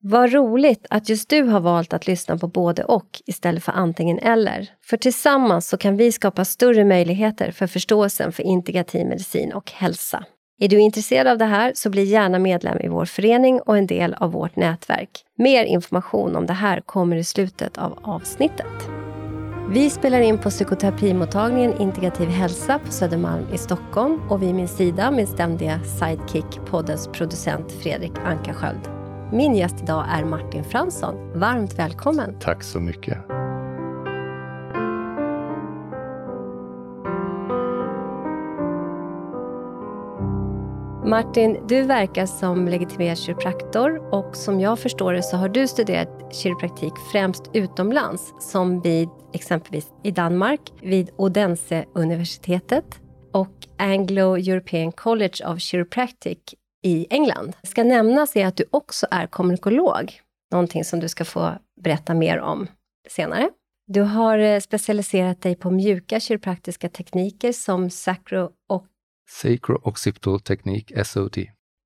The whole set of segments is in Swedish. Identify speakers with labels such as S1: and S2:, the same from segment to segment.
S1: Vad roligt att just du har valt att lyssna på både och istället för antingen eller. För tillsammans så kan vi skapa större möjligheter för förståelsen för integrativ medicin och hälsa. Är du intresserad av det här så bli gärna medlem i vår förening och en del av vårt nätverk. Mer information om det här kommer i slutet av avsnittet. Vi spelar in på psykoterapimottagningen Integrativ hälsa på Södermalm i Stockholm och vid min sida min ständiga sidekick, poddens producent Fredrik Ankarsköld. Min gäst idag är Martin Fransson. Varmt välkommen!
S2: Tack så mycket!
S1: Martin, du verkar som legitimerad kiropraktor och som jag förstår det så har du studerat kiropraktik främst utomlands, som vid exempelvis i Danmark, vid Odense-universitetet och Anglo-European College of Chiropractic i England. Ska nämnas är att du också är kommunikolog, någonting som du ska få berätta mer om senare. Du har eh, specialiserat dig på mjuka kiropraktiska tekniker som sacro och
S2: Sacro-occipital teknik, SOT.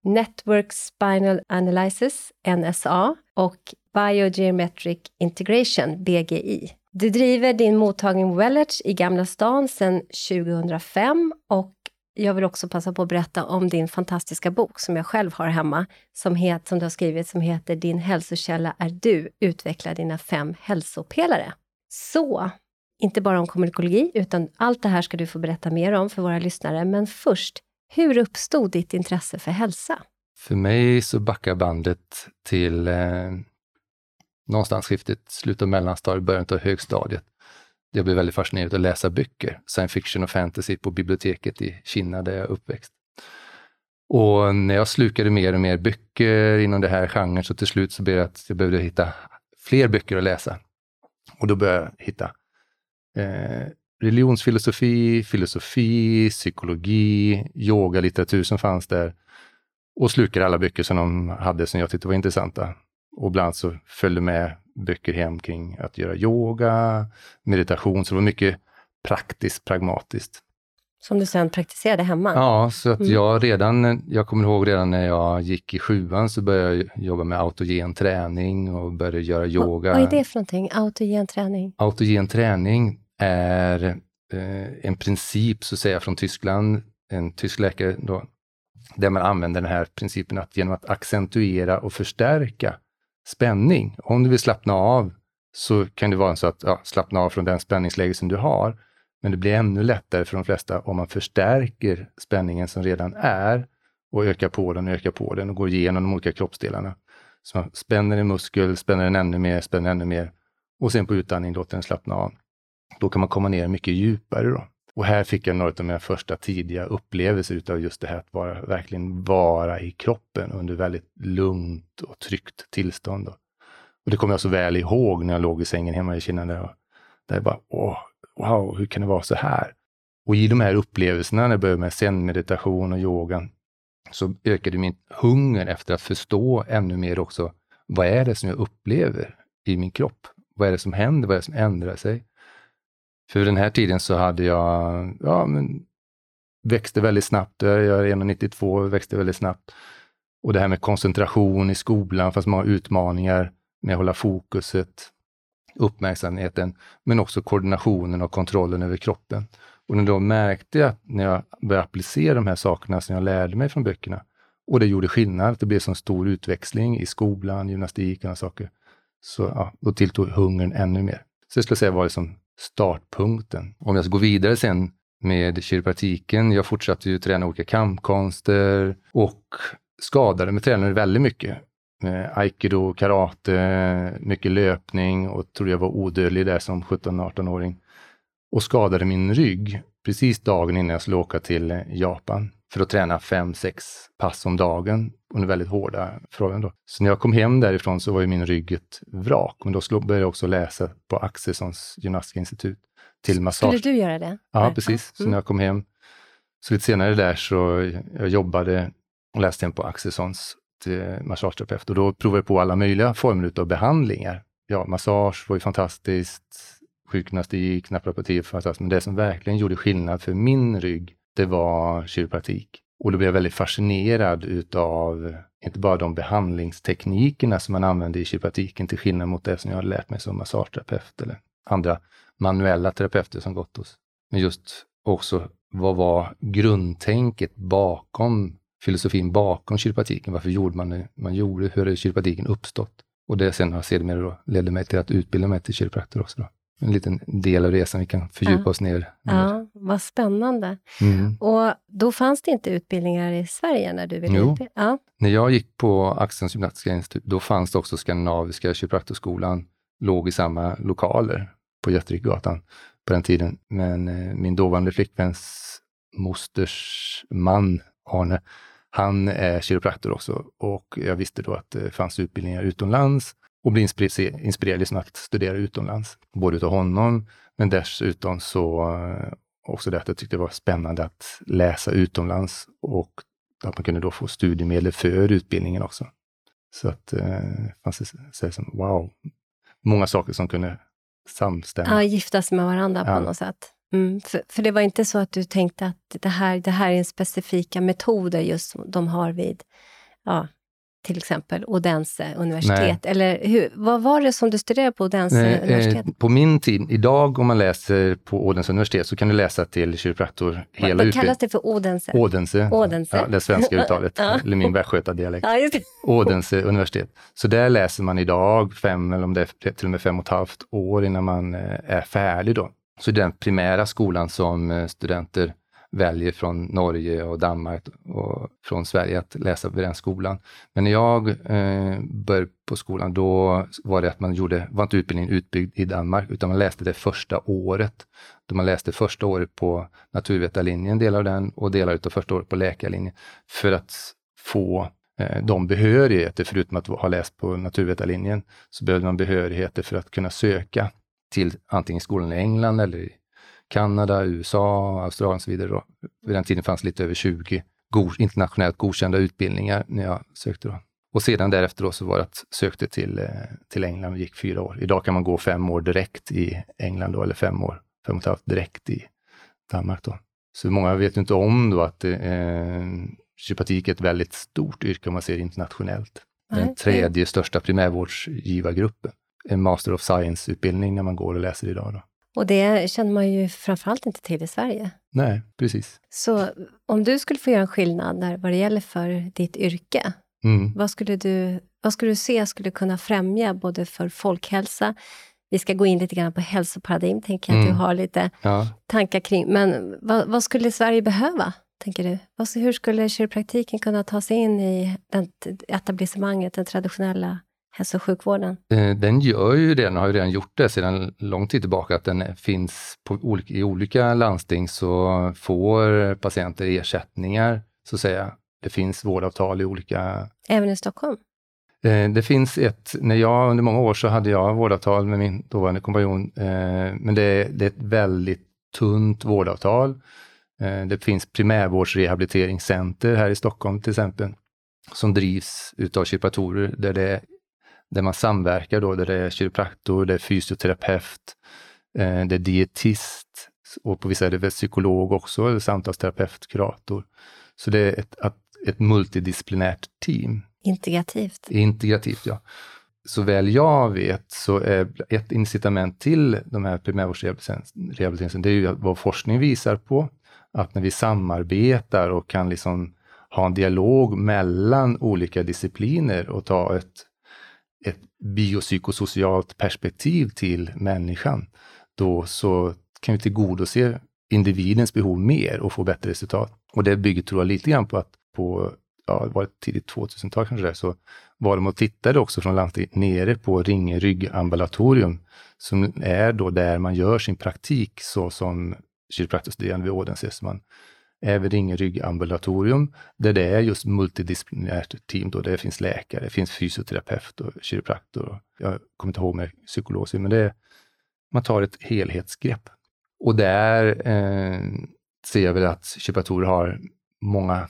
S1: Network Spinal Analysis, NSA, och Biogeometric Integration, BGI. Du driver din mottagning Wellage i Gamla stan sedan 2005 och jag vill också passa på att berätta om din fantastiska bok som jag själv har hemma, som, het, som du har skrivit, som heter Din hälsokälla är du, utveckla dina fem hälsopelare. Så, inte bara om kommunikologi, utan allt det här ska du få berätta mer om för våra lyssnare. Men först, hur uppstod ditt intresse för hälsa?
S2: För mig så backar bandet till eh, någonstans skiftet, slutet av mellanstadiet, början av högstadiet. Jag blev väldigt fascinerad av att läsa böcker, science fiction och fantasy på biblioteket i Kina där jag är uppväxt. Och när jag slukade mer och mer böcker inom det här genren så till slut så blev det att jag behövde hitta fler böcker att läsa. Och då började jag hitta eh, religionsfilosofi, filosofi, psykologi, yogalitteratur som fanns där. Och slukade alla böcker som de hade som jag tyckte var intressanta. Och ibland så följde med böcker hem kring att göra yoga, meditation, så det var mycket praktiskt, pragmatiskt.
S1: Som du sen praktiserade hemma?
S2: Ja, så att mm. jag redan, jag kommer ihåg redan när jag gick i sjuan så började jag jobba med autogen träning och började göra yoga.
S1: Vad är det för någonting, autogen träning?
S2: Autogen träning är eh, en princip, så att säga, från Tyskland, en tysk läkare då, där man använder den här principen att genom att accentuera och förstärka spänning. Om du vill slappna av så kan det vara så att ja, slappna av från den spänningsläge som du har. Men det blir ännu lättare för de flesta om man förstärker spänningen som redan är och ökar på den och ökar på den och går igenom de olika kroppsdelarna. Så man spänner en muskel, spänner den ännu mer, spänner ännu mer och sen på utandning låter den slappna av. Då kan man komma ner mycket djupare. Då. Och här fick jag några av mina första tidiga upplevelser utav just det här att vara, verkligen vara i kroppen under väldigt lugnt och tryggt tillstånd. Då. Och det kommer jag så väl ihåg när jag låg i sängen hemma i Kina. Där, jag, där jag bara, åh, wow, hur kan det vara så här? Och i de här upplevelserna, när jag började med zen-meditation och yoga, så ökade min hunger efter att förstå ännu mer också, vad är det som jag upplever i min kropp? Vad är det som händer? Vad är det som ändrar sig? För vid den här tiden så hade jag, ja men, växte väldigt snabbt. Jag är 1,92 växte väldigt snabbt. Och det här med koncentration i skolan, fast många utmaningar med att hålla fokuset, uppmärksamheten, men också koordinationen och kontrollen över kroppen. Och när då märkte jag, när jag började applicera de här sakerna som jag lärde mig från böckerna, och det gjorde skillnad, det blev så stor utväxling i skolan, gymnastik och saker, så ja, då tilltog hungern ännu mer. Så jag skulle säga var liksom startpunkten. Om jag ska gå vidare sen med kiropraktiken, jag fortsatte ju träna olika kampkonster och skadade mig tränade väldigt mycket. Aikido, karate, mycket löpning och trodde jag var odödlig där som 17-18-åring. Och skadade min rygg precis dagen innan jag skulle åka till Japan för att träna fem, sex pass om dagen under väldigt hårda förhållanden. Då. Så när jag kom hem därifrån så var ju min rygg ett vrak. Men då började jag också läsa på Axelssons gymnastiska institut till massage.
S1: Skulle du göra det?
S2: Ja, precis. Så mm. när jag kom hem, så lite senare där så jag jobbade och läste på Axelssons till massageterapeut och då provade jag på alla möjliga former av behandlingar. Ja, massage var ju fantastiskt, sjukgymnastik, naprapati var fantastiskt, men det som verkligen gjorde skillnad för min rygg, det var kiropraktik. Och då blev jag väldigt fascinerad utav inte bara de behandlingsteknikerna som man använde i kiropraktiken till skillnad mot det som jag hade lärt mig som massageterapeut eller andra manuella terapeuter som gått hos. Men just också vad var grundtänket bakom filosofin bakom kiropraktiken? Varför gjorde man det man gjorde? Hur har kiropraktiken uppstått? Och det sen har sedermera ledde mig till att utbilda mig till kiropraktor också. Då. En liten del av resan vi kan fördjupa
S1: ja.
S2: oss ner.
S1: Ja, vad spännande.
S2: Mm.
S1: Och då fanns det inte utbildningar i Sverige när du ville
S2: Jo.
S1: Ja.
S2: När jag gick på Axelns gymnastiska institut, då fanns det också Skandinaviska kiropraktorskolan, låg i samma lokaler på Göterikgatan på den tiden. Men eh, min dåvarande flickväns mosters man, Arne, han är kiropraktor också och jag visste då att det fanns utbildningar utomlands och blev inspirerad, liksom att studera utomlands. Både utav honom, men dessutom så eh, också det att jag tyckte det var spännande att läsa utomlands och att man kunde då få studiemedel för utbildningen också. Så att eh, fanns det så här som, wow, många saker som kunde samstämma.
S1: ja, giftas med varandra
S2: Ja.
S1: på något sätt. Mm, för, för det var inte så att du tänkte att det här, det här är en specifika metoder just som de har vid, ja, till exempel Odense universitet? Eller hur, vad var det som du studerade på Odense
S2: Nej,
S1: universitet?
S2: eh, på min tid, idag om man läser på Odense universitet så kan du läsa till kiropraktor hela
S1: vad vad
S2: utbildningen.
S1: kallas det för Odense?
S2: Odense,
S1: Odense.
S2: Ja, det svenska uttalet,
S1: Ja.
S2: eller min västgötadialekt.
S1: Ja.
S2: Odense universitet. Så där läser man idag fem, eller om det är till och med fem och ett halvt år innan man eh, är färdig då. Så det är den primära skolan som eh, studenter väljer från Norge och Danmark och från Sverige att läsa vid den skolan. Men när jag eh, började på skolan, då var det att man gjorde, var inte utbildningen utbyggd i Danmark, utan man läste det första året. Då man läste första året på naturvetarlinjen, delar av den, och delar av första året på läkarlinjen, för att få eh, de behörigheter, förutom att ha läst på naturvetarlinjen, så behövde man behörigheter för att kunna söka till antingen skolan i England eller i Kanada, USA, Australien och så vidare. Då. Vid den tiden fanns lite över 20 go- internationellt godkända utbildningar när jag sökte. Då. Och sedan därefter då så var det att sökte till, eh, till England och gick fyra år. Idag kan man gå fem år direkt i England då, eller fem år, fem och ett halvt direkt i Danmark. Då. Så många vet ju inte om då att eh, kiropraktik är ett väldigt stort yrke om man ser internationellt. Den tredje största primärvårdsgivargruppen. En Master of Science-utbildning när man går och läser idag. Då.
S1: Och det känner man ju framförallt inte till i Sverige.
S2: Nej, precis.
S1: Så om du skulle få göra en skillnad där, vad det gäller för ditt yrke,
S2: Mm.
S1: vad skulle du, vad skulle du se skulle kunna främja både för folkhälsa, vi ska gå in lite grann på hälsoparadigm, tänker jag att
S2: Mm.
S1: du har lite
S2: Ja.
S1: tankar kring. Men vad, vad skulle Sverige behöva, tänker du? Hur skulle kiropraktiken kunna ta sig in i den, etablissemanget, den traditionella hälso och sjukvården?
S2: Eh, Den gör ju det, den har ju redan gjort det sedan lång tid tillbaka, att den finns på olika, i olika landsting så får patienter ersättningar, så att säga. Det finns vårdavtal i olika
S1: Även i Stockholm?
S2: Eh, Det finns ett, när jag under många år så hade jag vårdavtal med min dåvarande kompanjon, eh, men det, det är ett väldigt tunt vårdavtal. Det finns primärvårdsrehabiliteringscenter här i Stockholm till exempel, som drivs utav kiropraktorer, där, det, där man samverkar då, där det är kiropraktor, det är fysioterapeut, eh, det är dietist och på vissa är det psykolog också, eller samtalsterapeut, kurator. Så det är ett, ett, ett multidisciplinärt team.
S1: Integrativt?
S2: Integrativt, ja. Så väl jag vet så är ett incitament till de här primärvårdsrehabiliteringen, det är ju vad forskning visar på, att när vi samarbetar och kan liksom ha en dialog mellan olika discipliner och ta ett, ett biopsykosocialt perspektiv till människan, då så kan vi tillgodose individens behov mer och få bättre resultat. Och det bygger, tror jag, lite grann på att på ja, det var tidigt 2000-tal kanske där, så var de och tittade också från landstinget nere på Ringe ryggambulatorium, som är då där man gör sin praktik så som kiropraktorstuderande vid Odense. Så man är ambulatorium, ryggambulatorium, där det är just multidisciplinärt team. Då det finns läkare, det finns fysioterapeut och kiropraktor. Och jag kommer inte ihåg med psykolog, men det är, man tar ett helhetsgrepp. Och där eh, ser jag väl att kiropraktorer har många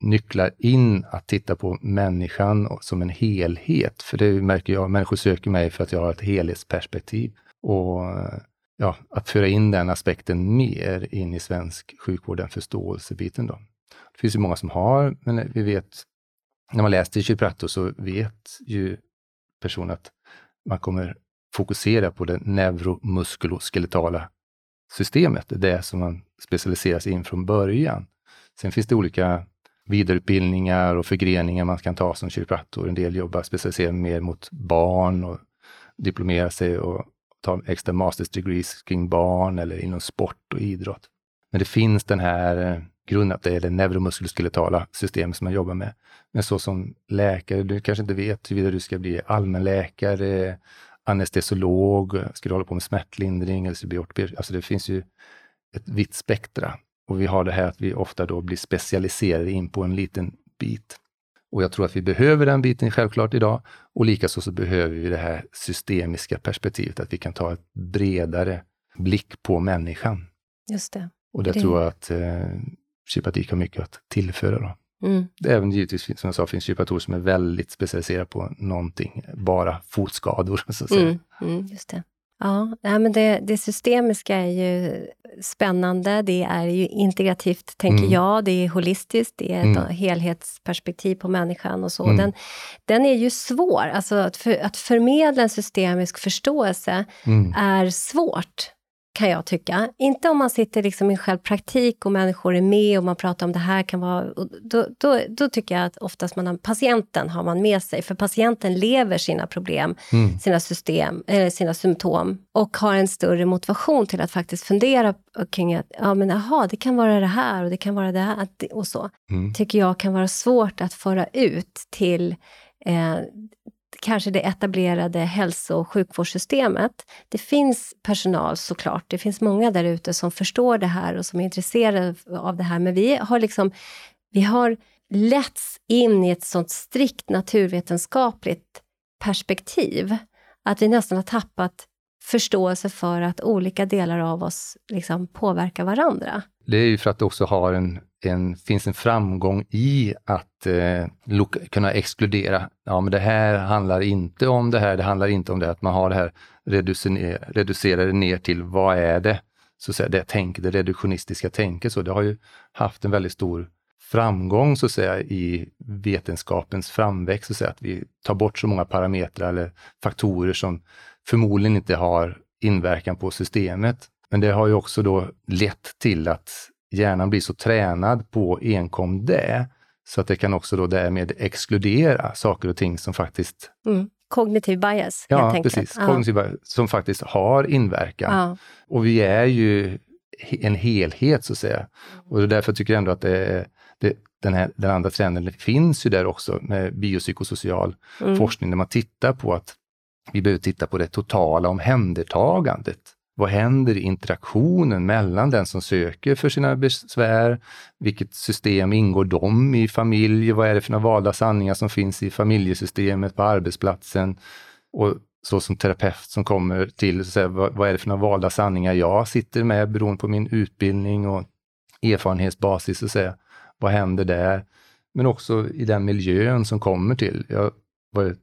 S2: nycklar in att titta på människan som en helhet. För det märker jag, människor söker mig för att jag har ett helhetsperspektiv. Och ja, att föra in den aspekten mer in i svensk sjukvård, den förståelsebiten då. Det finns ju många som har, men vi vet när man läser kiropraktor så vet ju personen att man kommer fokusera på det neuromuskuloskeletala systemet, det som man specialiserar sig in från början. Sen finns det olika vidareutbildningar och förgreningar man kan ta som kiropraktor. En del jobbar specialiserat mer mot barn och diplomerar sig och ta extra masters degrees kring barn eller inom sport och idrott. Men det finns den här eh, grunden att det är det neuromuskuloskeletala systemet som man jobbar med. Men så som läkare, du kanske inte vet huruvida du ska bli allmänläkare, anestesiolog, ska du hålla på med smärtlindring eller ska du bli ortoped? Alltså det finns ju ett vitt spektra. Och vi har det här att vi ofta då blir specialiserade in på en liten bit. Och jag tror att vi behöver den biten självklart idag. Och likaså så behöver vi det här systemiska perspektivet, att vi kan ta ett bredare blick på människan.
S1: Just det.
S2: Och det,
S1: Det-
S2: tror jag att eh, kiropraktik har mycket att tillföra. Då.
S1: Mm.
S2: Även givetvis, som jag sa, finns kiropraktorer som är väldigt specialiserade på någonting, bara fotskador. Så att säga.
S1: Mm, mm, just det. Ja, men det, det systemiska är ju spännande. Det är ju integrativt, tänker
S2: Mm.
S1: jag. Det är holistiskt, det är ett
S2: Mm.
S1: helhetsperspektiv på människan och så.
S2: Mm.
S1: Den, den är ju svår. Alltså att, för, att förmedla en systemisk förståelse
S2: Mm.
S1: är svårt, kan jag tycka. Inte om man sitter liksom i självpraktik och människor är med och man pratar om det här kan vara... Då, då, då tycker jag att oftast man har, patienten har man med sig, för patienten lever sina problem,
S2: Mm.
S1: sina system, eller sina symptom och har en större motivation till att faktiskt fundera kring att ja, men aha, det kan vara det här och det kan vara det här och så.
S2: Mm.
S1: tycker jag kan vara svårt att föra ut till eh, kanske det etablerade hälso och sjukvårdssystemet. Det finns personal såklart, det finns många där ute som förstår det här och som är intresserade av det här, men vi har liksom, vi har letts in i ett sånt strikt naturvetenskapligt perspektiv, att vi nästan har tappat förståelse för att olika delar av oss liksom påverkar varandra.
S2: Det är ju för att det också har en, en, finns en framgång i att eh, kunna exkludera. Ja, men det här handlar inte om det här, det handlar inte om det. Att man har det här reducer- reducerade ner till vad är det? Så att säga, det tänk, det reduktionistiska tänket. Så det har ju haft en väldigt stor framgång så att säga i vetenskapens framväxt, så att, säga, att vi tar bort så många parametrar eller faktorer som förmodligen inte har inverkan på systemet. Men det har ju också då lett till att hjärnan blir så tränad på enkom det, så att det kan också då därmed exkludera saker och ting som faktiskt,
S1: Mm. Kognitiv bias,
S2: ja
S1: helt enkelt.
S2: precis,
S1: Ja.
S2: kognitiva, som faktiskt har inverkan.
S1: Ja.
S2: Och vi är ju en helhet så att säga. Och därför tycker jag ändå att det, det, den, här, den andra trenden finns ju där också med biopsykosocial
S1: Mm.
S2: forskning, där man tittar på att vi behöver titta på det totala omhändertagandet. Vad händer i interaktionen mellan den som söker för sina besvär? Vilket system ingår de i familj? Vad är det för några valda sanningar som finns i familjesystemet på arbetsplatsen? Och så som terapeut som kommer till, så säga, vad, vad är det för några valda sanningar jag sitter med beroende på min utbildning och erfarenhetsbasis, så att säga. Vad händer där? Men också i den miljön som kommer till. Jag var,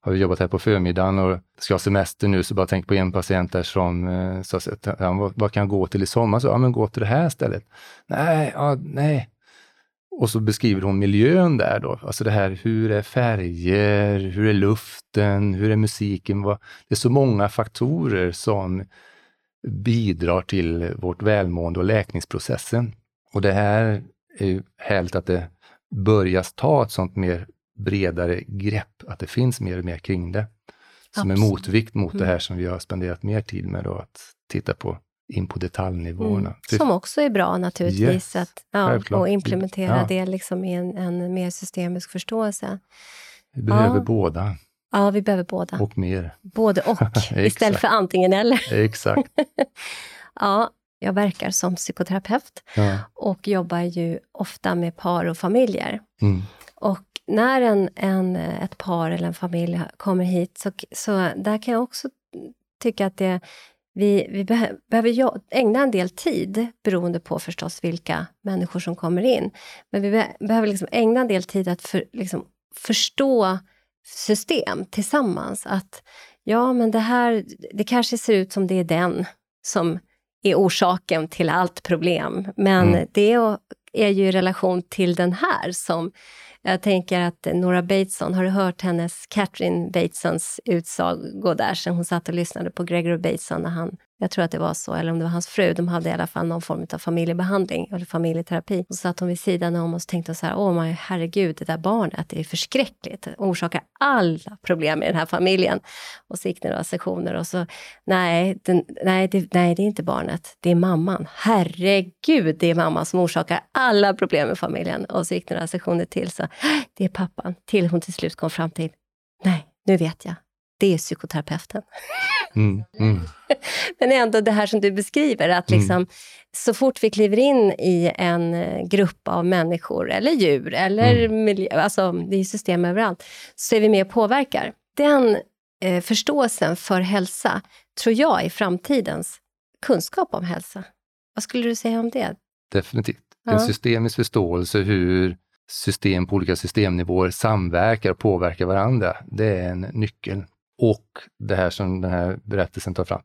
S2: har ju jobbat här på förmiddagen och ska ha semester nu, så bara tänk på en patient där som eh, sa ja, vad, vad kan jag gå till i sommar? Så, ja, men gå till det här stället. Nej, ja, nej. Och så beskriver hon miljön där då. Alltså det här, hur är färger, hur är luften, hur är musiken? Vad, det är så många faktorer som bidrar till vårt välmående och läkningsprocessen. Och det här är ju härligt att det börjas ta ett sånt mer bredare grepp, att det finns mer och mer kring det. Som en
S1: Absolut.
S2: motvikt mot det
S1: Mm.
S2: här som vi har spenderat mer tid med då, att titta på in på detaljnivåerna.
S1: Mm. Som också är bra naturligtvis,
S2: Yes,
S1: att, ja, och implementera
S2: Ja.
S1: det liksom i en, en mer systemisk förståelse.
S2: vi behöver
S1: Ja.
S2: båda
S1: Ja, vi behöver båda.
S2: och mer.
S1: Både och, istället för antingen eller.
S2: Exakt.
S1: Ja, jag verkar som psykoterapeut och jobbar ju ofta med par och familjer.
S2: Mm.
S1: Och när en, en, ett par eller en familj kommer hit, så, så där kan jag också tycka att det, vi, vi beh behöver ägna en del tid, beroende på förstås vilka människor som kommer in. Men vi be behöver liksom ägna en del tid att för, liksom, förstå system tillsammans. Att ja, men det här, det kanske ser ut som det är den som är orsaken till allt problem. Men
S2: Mm.
S1: det är ju i relation till den här som jag tänker att Nora Bateson, har du hört hennes, Catherine Batesons utsago där, sen hon satt och lyssnade på Gregory Bateson när han jag tror att det var så, eller om det var hans fru. De hade i alla fall någon form av familjebehandling eller familjeterapi. Och så satt hon vid sidan om och tänkte så här, åh my, herregud, det där barnet, det är förskräckligt. Det orsakar alla problem i den här familjen. Och så gick det några sessioner och så, nej, den, nej, det, nej, det är inte barnet, det är mamman. Herregud, det är mamman som orsakar alla problem i familjen. Och så gick det några sessioner till, så det är pappan. Till hon till slut kom fram till, nej, nu vet jag, det är psykoterapeuten. Mm, mm. Men ändå det här som du beskriver, att mm. liksom, mm. så fort vi kliver in i en eh, grupp av människor eller djur, eller mm. miljö, alltså det är system överallt, så är vi med och påverkar. Den eh, förståelsen för hälsa tror jag är framtidens kunskap om hälsa. Vad skulle du säga om det?
S2: Definitivt. En systemisk förståelse hur system på olika systemnivåer samverkar och påverkar varandra. Det är en nyckel och det här som den här berättelsen tar fram,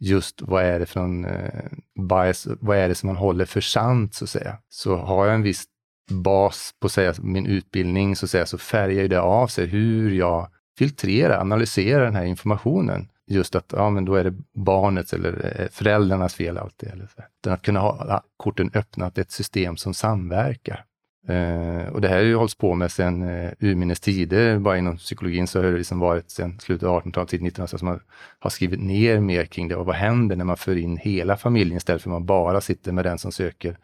S2: just vad är det från eh, bias, vad är det som man håller för sant så att säga. Så har jag en viss bas på säga, min utbildning så, att säga, så färgar ju det av sig hur jag filtrerar, analyserar den här informationen. Just att ja, men då är det barnets eller eh, föräldrarnas fel alltid. Eller så. Att kunna ha korten öppna, att det är ett system som samverkar. Uh, och det här har ju hållits på med sedan uh, urminnes tider. Bara inom psykologin så har det liksom varit sedan slutet av 1800-talet, tidigt 1900-talet, som man har skrivit ner mer kring det. Och vad händer när man för in hela familjen istället för att man bara sitter med den som söker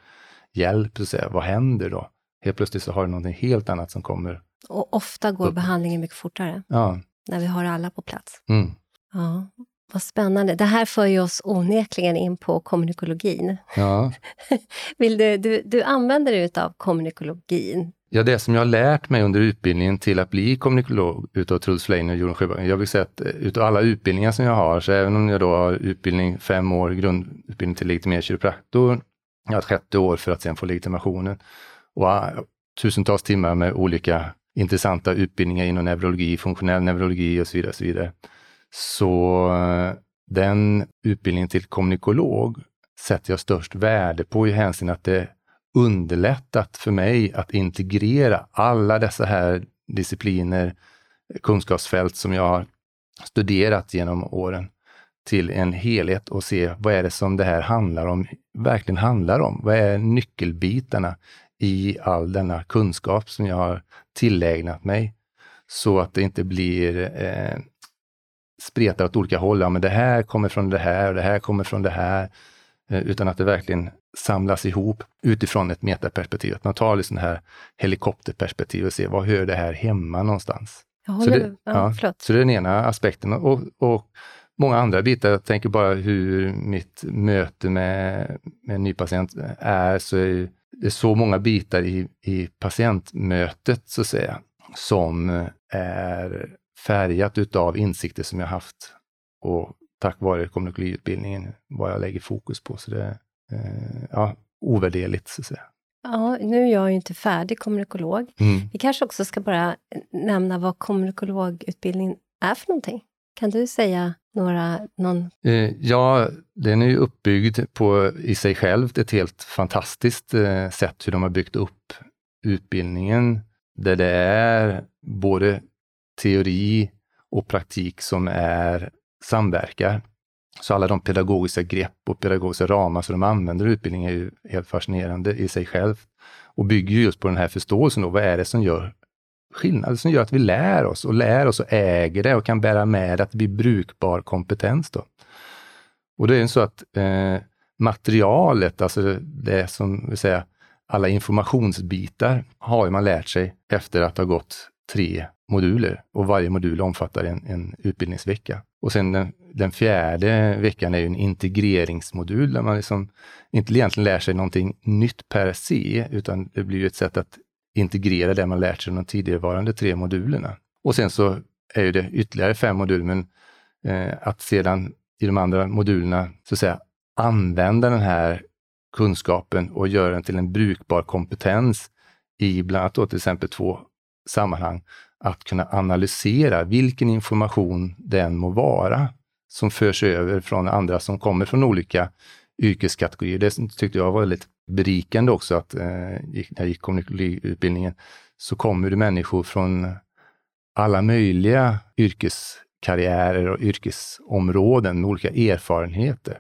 S2: hjälp? Så säga. Vad händer då? Helt plötsligt så har du någonting helt annat som kommer.
S1: Och ofta går upp. behandlingen mycket fortare.
S2: Ja.
S1: När vi har alla på plats.
S2: Mm.
S1: Ja. Vad spännande. Det här för ju oss onekligen in på kommunikologin.
S2: Ja.
S1: Vill du, du, du använder dig av kommunikologin?
S2: Ja, det som jag har lärt mig under utbildningen till att bli kommunikolog utav Truls Flein och Jorun Sjöberg. Jag vill säga att eh, utav alla utbildningar som jag har, så även om jag då har utbildning fem år, grundutbildning till legitimerad kiropraktor, jag har ett sjätte år för att sen få legitimationen och tusentals timmar med olika intressanta utbildningar inom neurologi, funktionell neurologi och så vidare. Och så vidare så eh, den utbildningen till kommunikolog sätter jag störst värde på i hänsyn att det underlättat för mig att integrera alla dessa här discipliner, kunskapsfält som jag har studerat genom åren till en helhet och se vad är det som det här handlar om, verkligen handlar om. Vad är nyckelbitarna i all denna kunskap som jag har tillägnat mig? Så att det inte blir eh, spretar åt olika håll. Ja, men det här kommer från det här och det här kommer från det här. Eh, utan att det verkligen samlas ihop utifrån ett metaperspektiv. Att man tar liksom det här helikopterperspektivet och ser var hör det här hemma någonstans.
S1: så, det, ja,
S2: ja, så det är den ena aspekten. Och, och många andra bitar, jag tänker bara hur mitt möte med, med en ny patient är, så är det så många bitar i, i patientmötet, så att säga, som är färgat utav insikter som jag haft och tack vare kommunikologiutbildningen vad jag lägger fokus på. Så det är eh, ja, ovärderligt, så att säga.
S1: Ja, nu är jag ju inte färdig kommunikolog. Mm. Vi kanske också ska bara nämna vad kommunikologutbildningen är för någonting. Kan du säga några, någon...
S2: Eh, ja, den är ju uppbyggd på i sig själv ett helt fantastiskt eh, sätt hur de har byggt upp utbildningen, där det är både teori och praktik som är samverkar. Så alla de pedagogiska grepp och pedagogiska ramar som de använder i utbildningen är ju helt fascinerande i sig själv och bygger just på den här förståelsen. Då, vad är det som gör skillnad, som gör att vi lär oss och lär oss och äger det och kan bära med att det blir brukbar kompetens. Då. Och det är så att eh, materialet, alltså det som vill säga alla informationsbitar, har man lärt sig efter att ha gått tre moduler och varje modul omfattar en, en utbildningsvecka. Och sen den, den, fjärde veckan är en integreringsmodul där man liksom inte egentligen lär sig någonting nytt per se, utan det blir ett sätt att integrera det man lärt sig de tidigarevarande tre modulerna. Och sen så är det ytterligare fem moduler, men eh, att sedan i de andra modulerna så att säga använda den här kunskapen och göra den till en brukbar kompetens i bland annat då till exempel två sammanhang att kunna analysera vilken information den må vara som förs över från andra som kommer från olika yrkeskategorier. Det tyckte jag var väldigt berikande också att eh, när jag gick kommunikationsutbildningen så kommer det människor från alla möjliga yrkeskarriärer och yrkesområden med olika erfarenheter.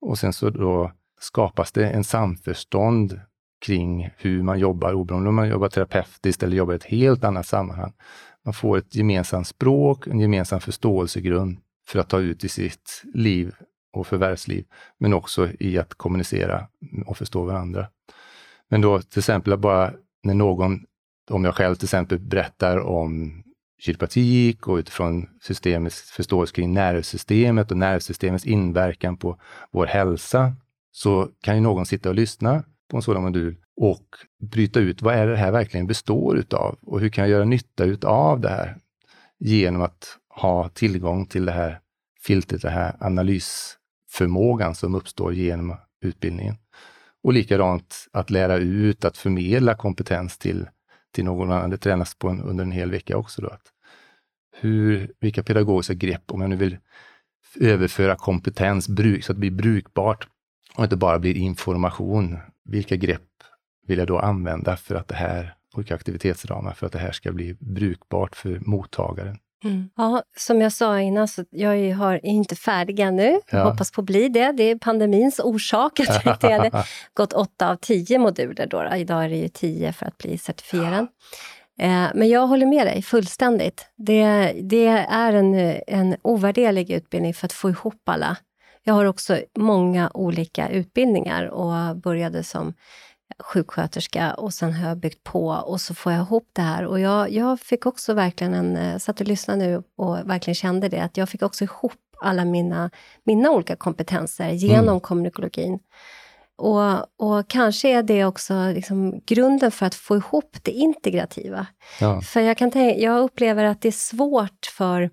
S2: Och sen så då skapas det en samförstånd kring hur man jobbar, oberoende om man jobbar terapeutiskt eller jobbar i ett helt annat sammanhang. Man får ett gemensamt språk, en gemensam förståelsegrund för att ta ut i sitt liv och förvärvsliv, men också i att kommunicera och förstå varandra. Men då till exempel bara när någon, om jag själv till exempel berättar om kiropraktik och utifrån systemets förståelse kring nervsystemet och nervsystemets inverkan på vår hälsa, så kan ju någon sitta och lyssna på en sådan modul och bryta ut vad är det här verkligen består utav och hur kan jag göra nytta utav det här genom att ha tillgång till det här filtret, den här analysförmågan som uppstår genom utbildningen. Och likadant att lära ut, att förmedla kompetens till, till någon annan. Det tränas på en, under en hel vecka också. Då, att hur, vilka pedagogiska grepp, om jag nu vill överföra kompetens bruk, så att det blir brukbart och inte bara blir information. Vilka grepp vill jag då använda för att det här, olika aktivitetsramar, för att det här ska bli brukbart för mottagaren?
S1: Mm. Ja, som jag sa innan, så jag är, inte färdig ännu. Ja. Hoppas på att bli det. Det är pandemins orsak att jag hade gått åtta av tio moduler. Då. Idag är det ju tio för att bli certifierad. Eh, men jag håller med dig fullständigt. Det, det är en, en ovärderlig utbildning för att få ihop alla. Jag har också många olika utbildningar och började som sjuksköterska och sen har jag byggt på och så får jag ihop det här. Och jag, jag fick också verkligen en, eh, satt och lyssnade nu och verkligen kände det, att jag fick också ihop alla mina, mina olika kompetenser genom mm. kommunikologin. Och, och kanske är det också liksom grunden för att få ihop det integrativa. Ja. För jag, kan tänka, jag upplever att det är svårt för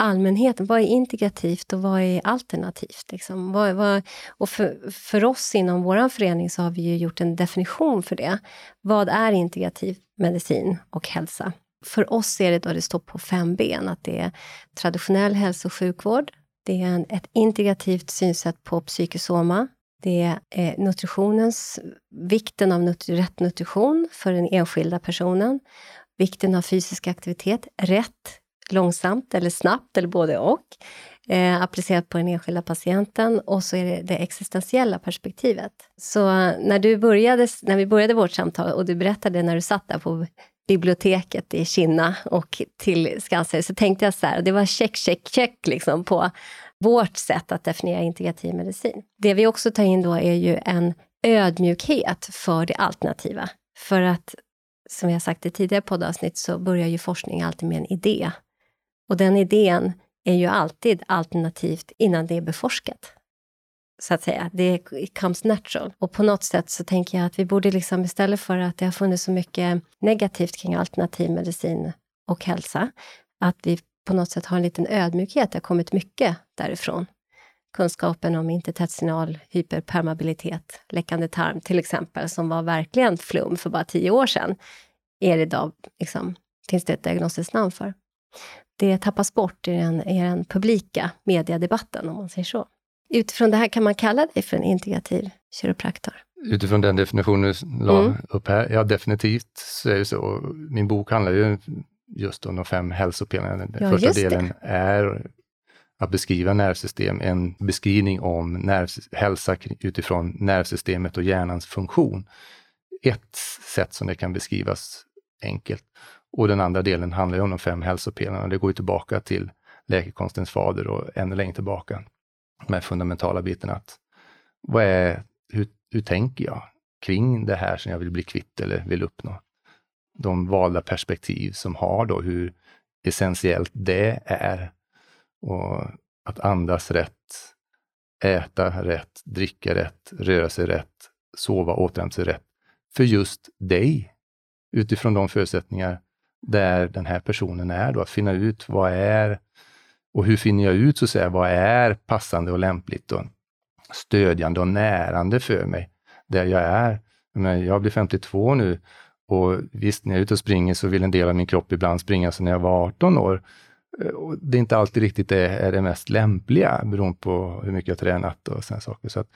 S1: allmänheten. Vad är integrativt och vad är alternativt? Liksom? Vad, vad, och för, för oss inom vår förening så har vi ju gjort en definition för det. Vad är integrativ medicin och hälsa? För oss är det då det står på fem ben, att det är traditionell hälso och sjukvård, det är en, ett integrativt synsätt på psykosoma, det är eh, nutritionens, vikten av nut rätt nutrition för den enskilda personen, vikten av fysisk aktivitet, rätt långsamt eller snabbt eller både och. Eh, applicerat på den enskilda patienten och så är det det existentiella perspektivet. Så när, du började, när vi började vårt samtal och du berättade när du satt där på biblioteket i Kina och till Skansen, så tänkte jag så här, det var check, check, check liksom på vårt sätt att definiera integrativ medicin. Det vi också tar in då är ju en ödmjukhet för det alternativa. För att, som jag sagt i tidigare poddavsnitt, så börjar ju forskning alltid med en idé. Och den idén är ju alltid alternativt innan det är beforskat. Så att säga. Det comes natural. Och på något sätt så tänker jag att vi borde liksom istället för att det har funnits så mycket negativt kring alternativ medicin och hälsa, att vi på något sätt har en liten ödmjukhet. Det har kommit mycket därifrån. Kunskapen om intertestinal hyperpermabilitet, läckande tarm till exempel, som var verkligen flum för bara tio år sedan, är det idag, liksom, finns det ett diagnostiskt namn för det tappas bort i den, i den publika mediedebatten, om man säger så. Utifrån det här, kan man kalla dig för en integrativ kiropraktor?
S2: Utifrån den definitionen du la mm. upp här, ja definitivt så är det så. Min bok handlar ju just om de fem hälsopelarna. Den ja, första delen är att beskriva nervsystem, en beskrivning om nerv, hälsa utifrån nervsystemet och hjärnans funktion. Ett sätt som det kan beskrivas enkelt. Och den andra delen handlar ju om de fem hälsopelarna. Det går ju tillbaka till läkekonstens fader och ännu längre tillbaka. De här fundamentala bitarna. Att vad är, hur, hur tänker jag kring det här som jag vill bli kvitt eller vill uppnå? De valda perspektiv som har då hur essentiellt det är. Och att andas rätt, äta rätt, dricka rätt, röra sig rätt, sova och återhämta sig rätt. För just dig, utifrån de förutsättningar där den här personen är då, att finna ut vad är och hur finner jag ut så att säga, vad är passande och lämpligt och stödjande och närande för mig där jag är. Men jag blir 52 nu och visst, när jag är ute och springer så vill en del av min kropp ibland springa som när jag var 18 år. och det är inte alltid riktigt det är det mest lämpliga beroende på hur mycket jag tränat och sådana saker. Så att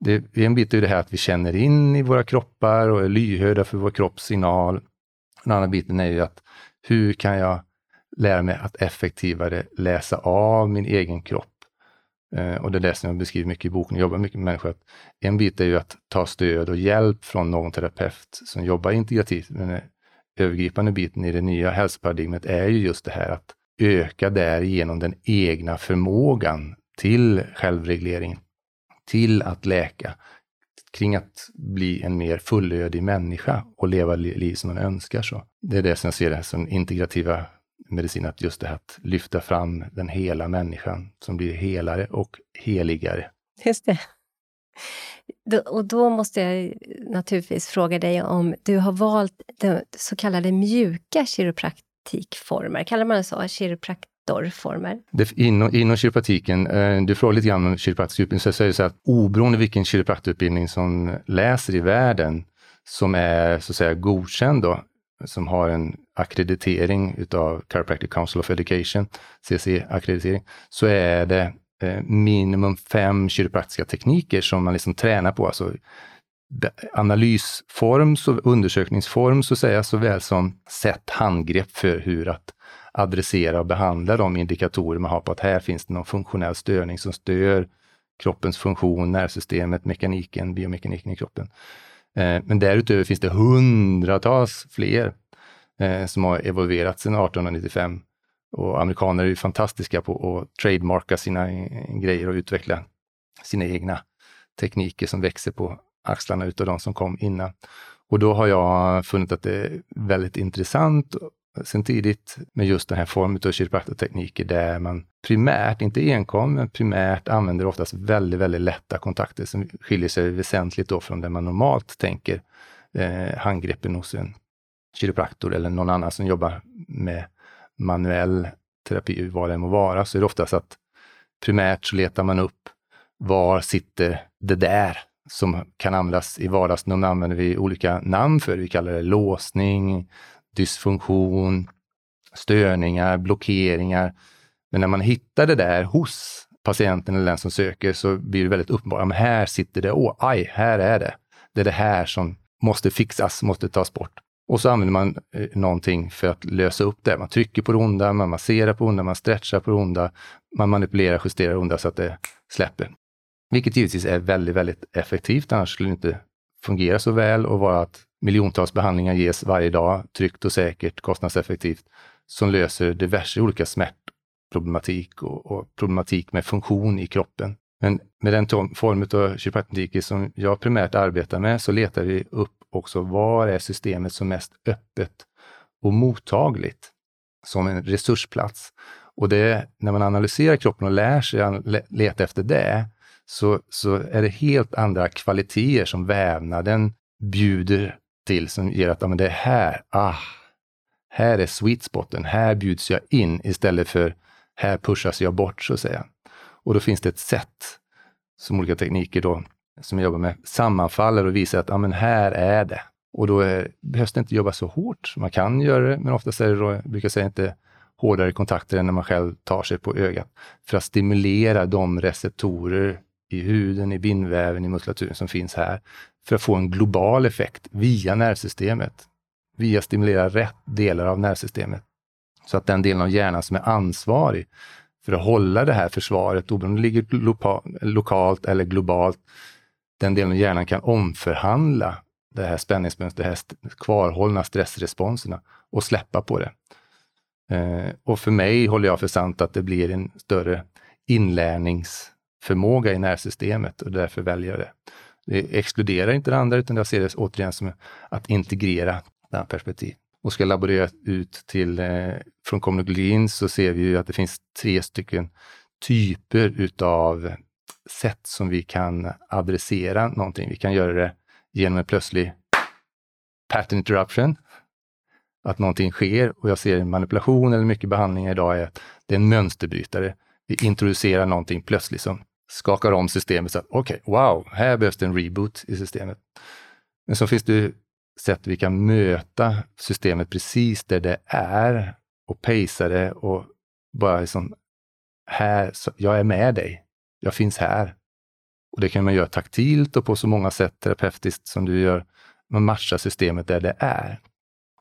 S2: det, en bit är det här att vi känner in i våra kroppar och är lyhörda för vår kroppssignal. Den andra biten är ju att hur kan jag lära mig att effektivare läsa av min egen kropp? Eh, och det är det som jag beskriver mycket i boken, jag jobbar mycket med människor. Att en bit är ju att ta stöd och hjälp från någon terapeut som jobbar integrativt. Men den övergripande biten i det nya hälsoparadigmet är ju just det här att öka därigenom den egna förmågan till självreglering, till att läka, kring att bli en mer fullödig människa och leva liv som man önskar. Så. Det är det som jag ser det som integrativa medicin, att just det här att lyfta fram den hela människan som blir helare och heligare.
S1: Just det. Och då måste jag naturligtvis fråga dig om du har valt de så kallade mjuka kiropraktikformer, kallar man det så? Kiropraktorformer?
S2: inom, inom kiropraktiken, eh, du frågar lite grann om kiropraktisk utbildning, så säger så att oberoende vilken kiropraktorutbildning som läser i världen, som är så att säga godkänd då, som har en akkreditering utav Chiropractic Council of Education, CC-akkreditering, så är det eh, minimum fem kiropraktiska tekniker som man liksom tränar på. Alltså analysform, så undersökningsform så att säga, såväl som sätt handgrepp för hur att adressera och behandla de indikatorer man har på att här finns det någon funktionell störning som stör kroppens funktion, nervsystemet, mekaniken, biomekaniken i kroppen. Eh, men därutöver finns det hundratals fler eh, som har evolverat sedan 1895. Och amerikaner är ju fantastiska på att trademarka sina eh, grejer och utveckla sina egna tekniker som växer på axlarna utav de som kom innan. Och då har jag funnit att det är väldigt intressant sen tidigt med just den här formen av kiropraktortekniker där man primärt, inte enkom, men primärt använder oftast väldigt, väldigt lätta kontakter som skiljer sig väsentligt då från det man normalt tänker eh, handgreppen hos en kiropraktor eller någon annan som jobbar med manuell terapi, vad det må vara, så är det oftast att primärt så letar man upp var sitter det där som kan användas i vardagsnummer använder vi olika namn för. Vi kallar det låsning, dysfunktion, störningar, blockeringar. Men när man hittar det där hos patienten eller den som söker så blir det väldigt uppenbart. Men här sitter det, åh, aj, här är det. Det är det här som måste fixas, måste tas bort. Och så använder man eh, någonting för att lösa upp det. Man trycker på det onda, man masserar på det onda, man stretchar på det onda, man manipulerar, justerar det onda så att det släpper. Vilket givetvis är väldigt, väldigt effektivt, annars skulle det inte fungera så väl och vara att miljontals behandlingar ges varje dag, tryggt och säkert, kostnadseffektivt, som löser diverse olika smärtproblematik och, och problematik med funktion i kroppen. Men med den form av kiropraktik som jag primärt arbetar med så letar vi upp också var är systemet som mest öppet och mottagligt som en resursplats. Och det, när man analyserar kroppen och lär sig att leta efter det, så, så är det helt andra kvaliteter som vävnaden bjuder till som ger att ja, men det är här, ah, här är sweet spoten, här bjuds jag in istället för här pushas jag bort så att säga. Och då finns det ett sätt som olika tekniker då, som jag jobbar med, sammanfaller och visar att ja, men här är det. Och då är, behövs det inte jobba så hårt. Man kan göra det, men oftast är det då, jag brukar säga inte hårdare kontakter än när man själv tar sig på ögat. För att stimulera de receptorer i huden, i bindväven, i muskulaturen som finns här för att få en global effekt via nervsystemet. Via stimulera rätt delar av nervsystemet. Så att den delen av hjärnan som är ansvarig för att hålla det här försvaret, oberoende om det ligger lokalt eller globalt, den delen av hjärnan kan omförhandla det här spänningsmönstret, de här kvarhållna stressresponserna och släppa på det. Eh, och för mig håller jag för sant att det blir en större inlärningsförmåga i nervsystemet och därför väljer jag det. Det exkluderar inte det andra, utan jag ser det återigen som att integrera det perspektiv. Och ska laborera ut till eh, från kommunekologin så ser vi ju att det finns tre stycken typer utav sätt som vi kan adressera någonting. Vi kan göra det genom en plötslig pattern interruption, att någonting sker och jag ser en manipulation eller mycket behandling idag är att det är en mönsterbrytare. Vi introducerar någonting plötsligt som skakar om systemet så att okej, okay, wow, här behövs det en reboot i systemet. Men så finns det sätt vi kan möta systemet precis där det är och pacea det och bara liksom, här, jag är med dig. Jag finns här. Och det kan man göra taktilt och på så många sätt terapeutiskt som du gör. Man matchar systemet där det är.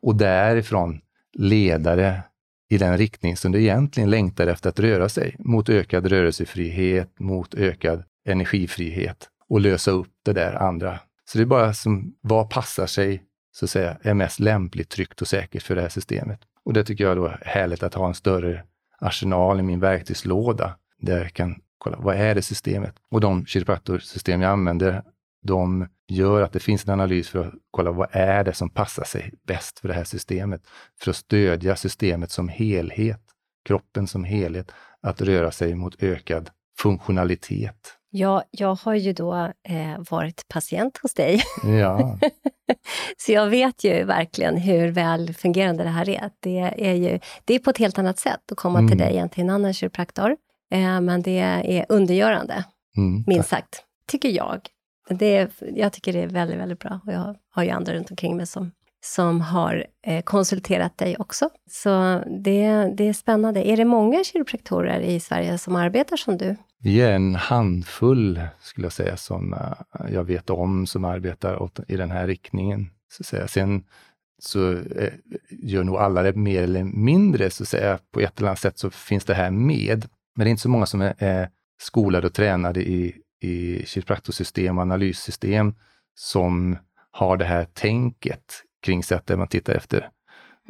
S2: Och därifrån ledare i den riktning som du egentligen längtar efter att röra sig, mot ökad rörelsefrihet, mot ökad energifrihet och lösa upp det där andra. Så det är bara som vad passar sig, så att säga, är mest lämpligt, tryggt och säkert för det här systemet. Och det tycker jag då är härligt att ha en större arsenal i min verktygslåda där jag kan kolla, vad är det systemet? Och de kiropraktorsystem jag använder, de gör att det finns en analys för att kolla vad är det som passar sig bäst för det här systemet? För att stödja systemet som helhet, kroppen som helhet, att röra sig mot ökad funktionalitet.
S1: Ja, jag har ju då eh, varit patient hos dig.
S2: Ja.
S1: Så jag vet ju verkligen hur väl fungerande det här är. Det är, ju, det är på ett helt annat sätt att komma mm. till dig än till en annan kiropraktor. Eh, men det är undergörande, mm, minst sagt, tycker jag. Det är, jag tycker det är väldigt, väldigt bra. Och jag har ju andra runt omkring mig som, som har eh, konsulterat dig också. Så det, det är spännande. Är det många kiropraktorer i Sverige som arbetar som du?
S2: Vi är en handfull, skulle jag säga, som eh, jag vet om, som arbetar åt, i den här riktningen. Så att säga. Sen så eh, gör nog alla det mer eller mindre, så att säga. På ett eller annat sätt så finns det här med. Men det är inte så många som är, är skolade och tränade i, i kiropraktorsystem och analyssystem som har det här tänket kring sig, man tittar efter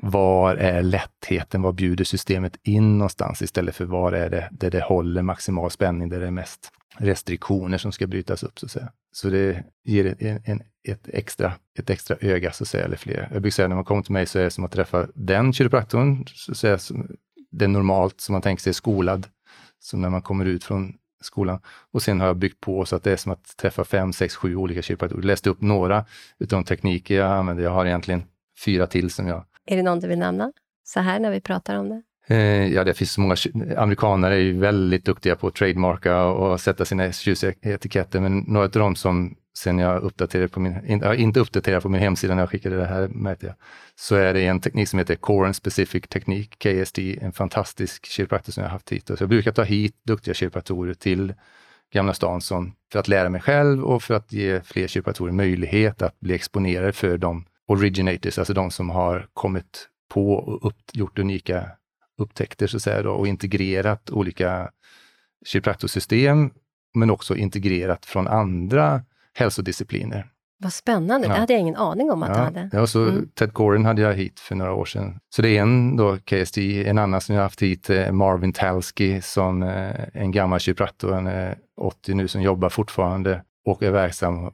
S2: var är lättheten, vad bjuder systemet in någonstans istället för var är det där det håller maximal spänning, där det är mest restriktioner som ska brytas upp så att säga. Så det ger en, en, ett, extra, ett extra öga så att säga, eller fler. Jag brukar säga när man kommer till mig så är det som att träffa den kiropraktorn, så att säga, det är normalt som man tänker sig skolad, som när man kommer ut från skolan. Och sen har jag byggt på så att det är som att träffa fem, sex, sju olika kiropraktorer. Läste upp några utav de tekniker jag använder. Jag har egentligen fyra till som jag
S1: är det någon du vill nämna så här när vi pratar om det?
S2: Eh, ja, det finns så många, amerikaner är ju väldigt duktiga på att trademarka och sätta sina etiketter, men några av dem som sen jag uppdaterade på min, inte uppdaterade på min hemsida när jag skickade det här märkte jag, så är det en teknik som heter Core and Specific Teknik, KST, en fantastisk kiropraktor som jag haft hit. Så jag brukar ta hit duktiga kiropraktorer till Gamla stan som, för att lära mig själv och för att ge fler kiropraktorer möjlighet att bli exponerade för de originators, alltså de som har kommit på och upp, gjort unika upptäckter så att säga, då, och integrerat olika kiropraktorsystem, men också integrerat från andra hälsodiscipliner.
S1: Vad spännande, ja. det hade jag ingen aning om att
S2: ja.
S1: du hade.
S2: Ja, så mm. Ted Corin hade jag hit för några år sedan. Så det är en då, KST, en annan som jag haft hit, eh, Marvin Talski, som eh, en gammal kiropraktor, han är 80 nu, som jobbar fortfarande och är verksam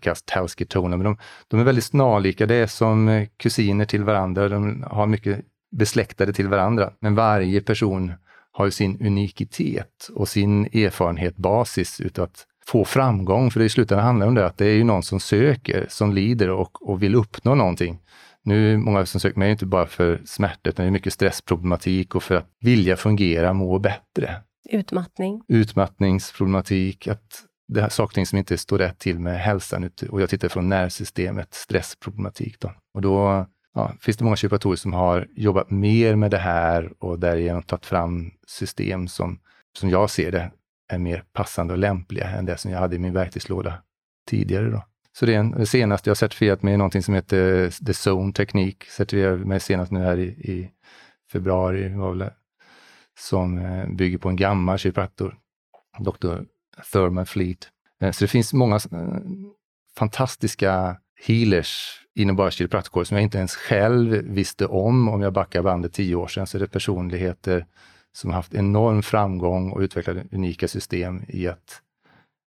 S2: kallas Talski-toner, men de, de, är väldigt snarlika. Det är som eh, kusiner till varandra. De har mycket besläktade till varandra. Men varje person har ju sin unikitet och sin erfarenhet, basis utav att få framgång. För det i slutändan handlar om det att det är ju någon som söker, som lider och, och vill uppnå någonting. Nu, många som söker mig inte bara för smärta, utan det är mycket stressproblematik och för att vilja fungera, må bättre.
S1: Utmattning.
S2: Utmattningsproblematik, att det är saker som inte står rätt till med hälsan. Och jag tittar från nervsystemet, stressproblematik. Då. Och då ja, finns det många kiropraktorer som har jobbat mer med det här och därigenom tagit fram system som, som jag ser det, är mer passande och lämpliga än det som jag hade i min verktygslåda tidigare. Då. Så det, är en, det senaste jag certifierat mig är någonting som heter eh, The Zone Teknik. Certifierade mig senast nu här i, i februari, var väl, eh, som eh, bygger på en gammal kiropraktor, Dr Thurman Fleet. Så det finns många fantastiska healers inom bara kiropraktorkåren som jag inte ens själv visste om. Om jag backar bandet tio år sedan så är det personligheter som har haft enorm framgång och utvecklat unika system i att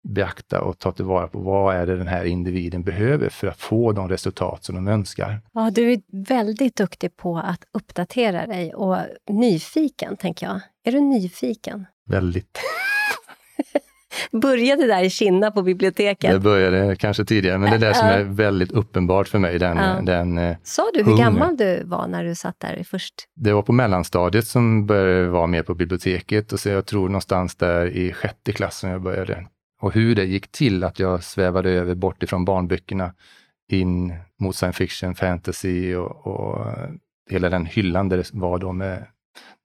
S2: beakta och ta tillvara på vad är det den här individen behöver för att få de resultat som de önskar.
S1: Ja, du är väldigt duktig på att uppdatera dig och nyfiken, tänker jag. Är du nyfiken?
S2: Väldigt.
S1: Började där i Kinna på biblioteket?
S2: Det började kanske tidigare, men det är det som är väldigt uppenbart för mig. Den, ja. den,
S1: eh, Sa du hur gammal du var när du satt där först?
S2: Det var på mellanstadiet som började vara mer på biblioteket och så jag tror någonstans där i sjätte klass som jag började. Och hur det gick till att jag svävade över bort ifrån barnböckerna in mot science fiction, fantasy och, och hela den hyllan där det var då med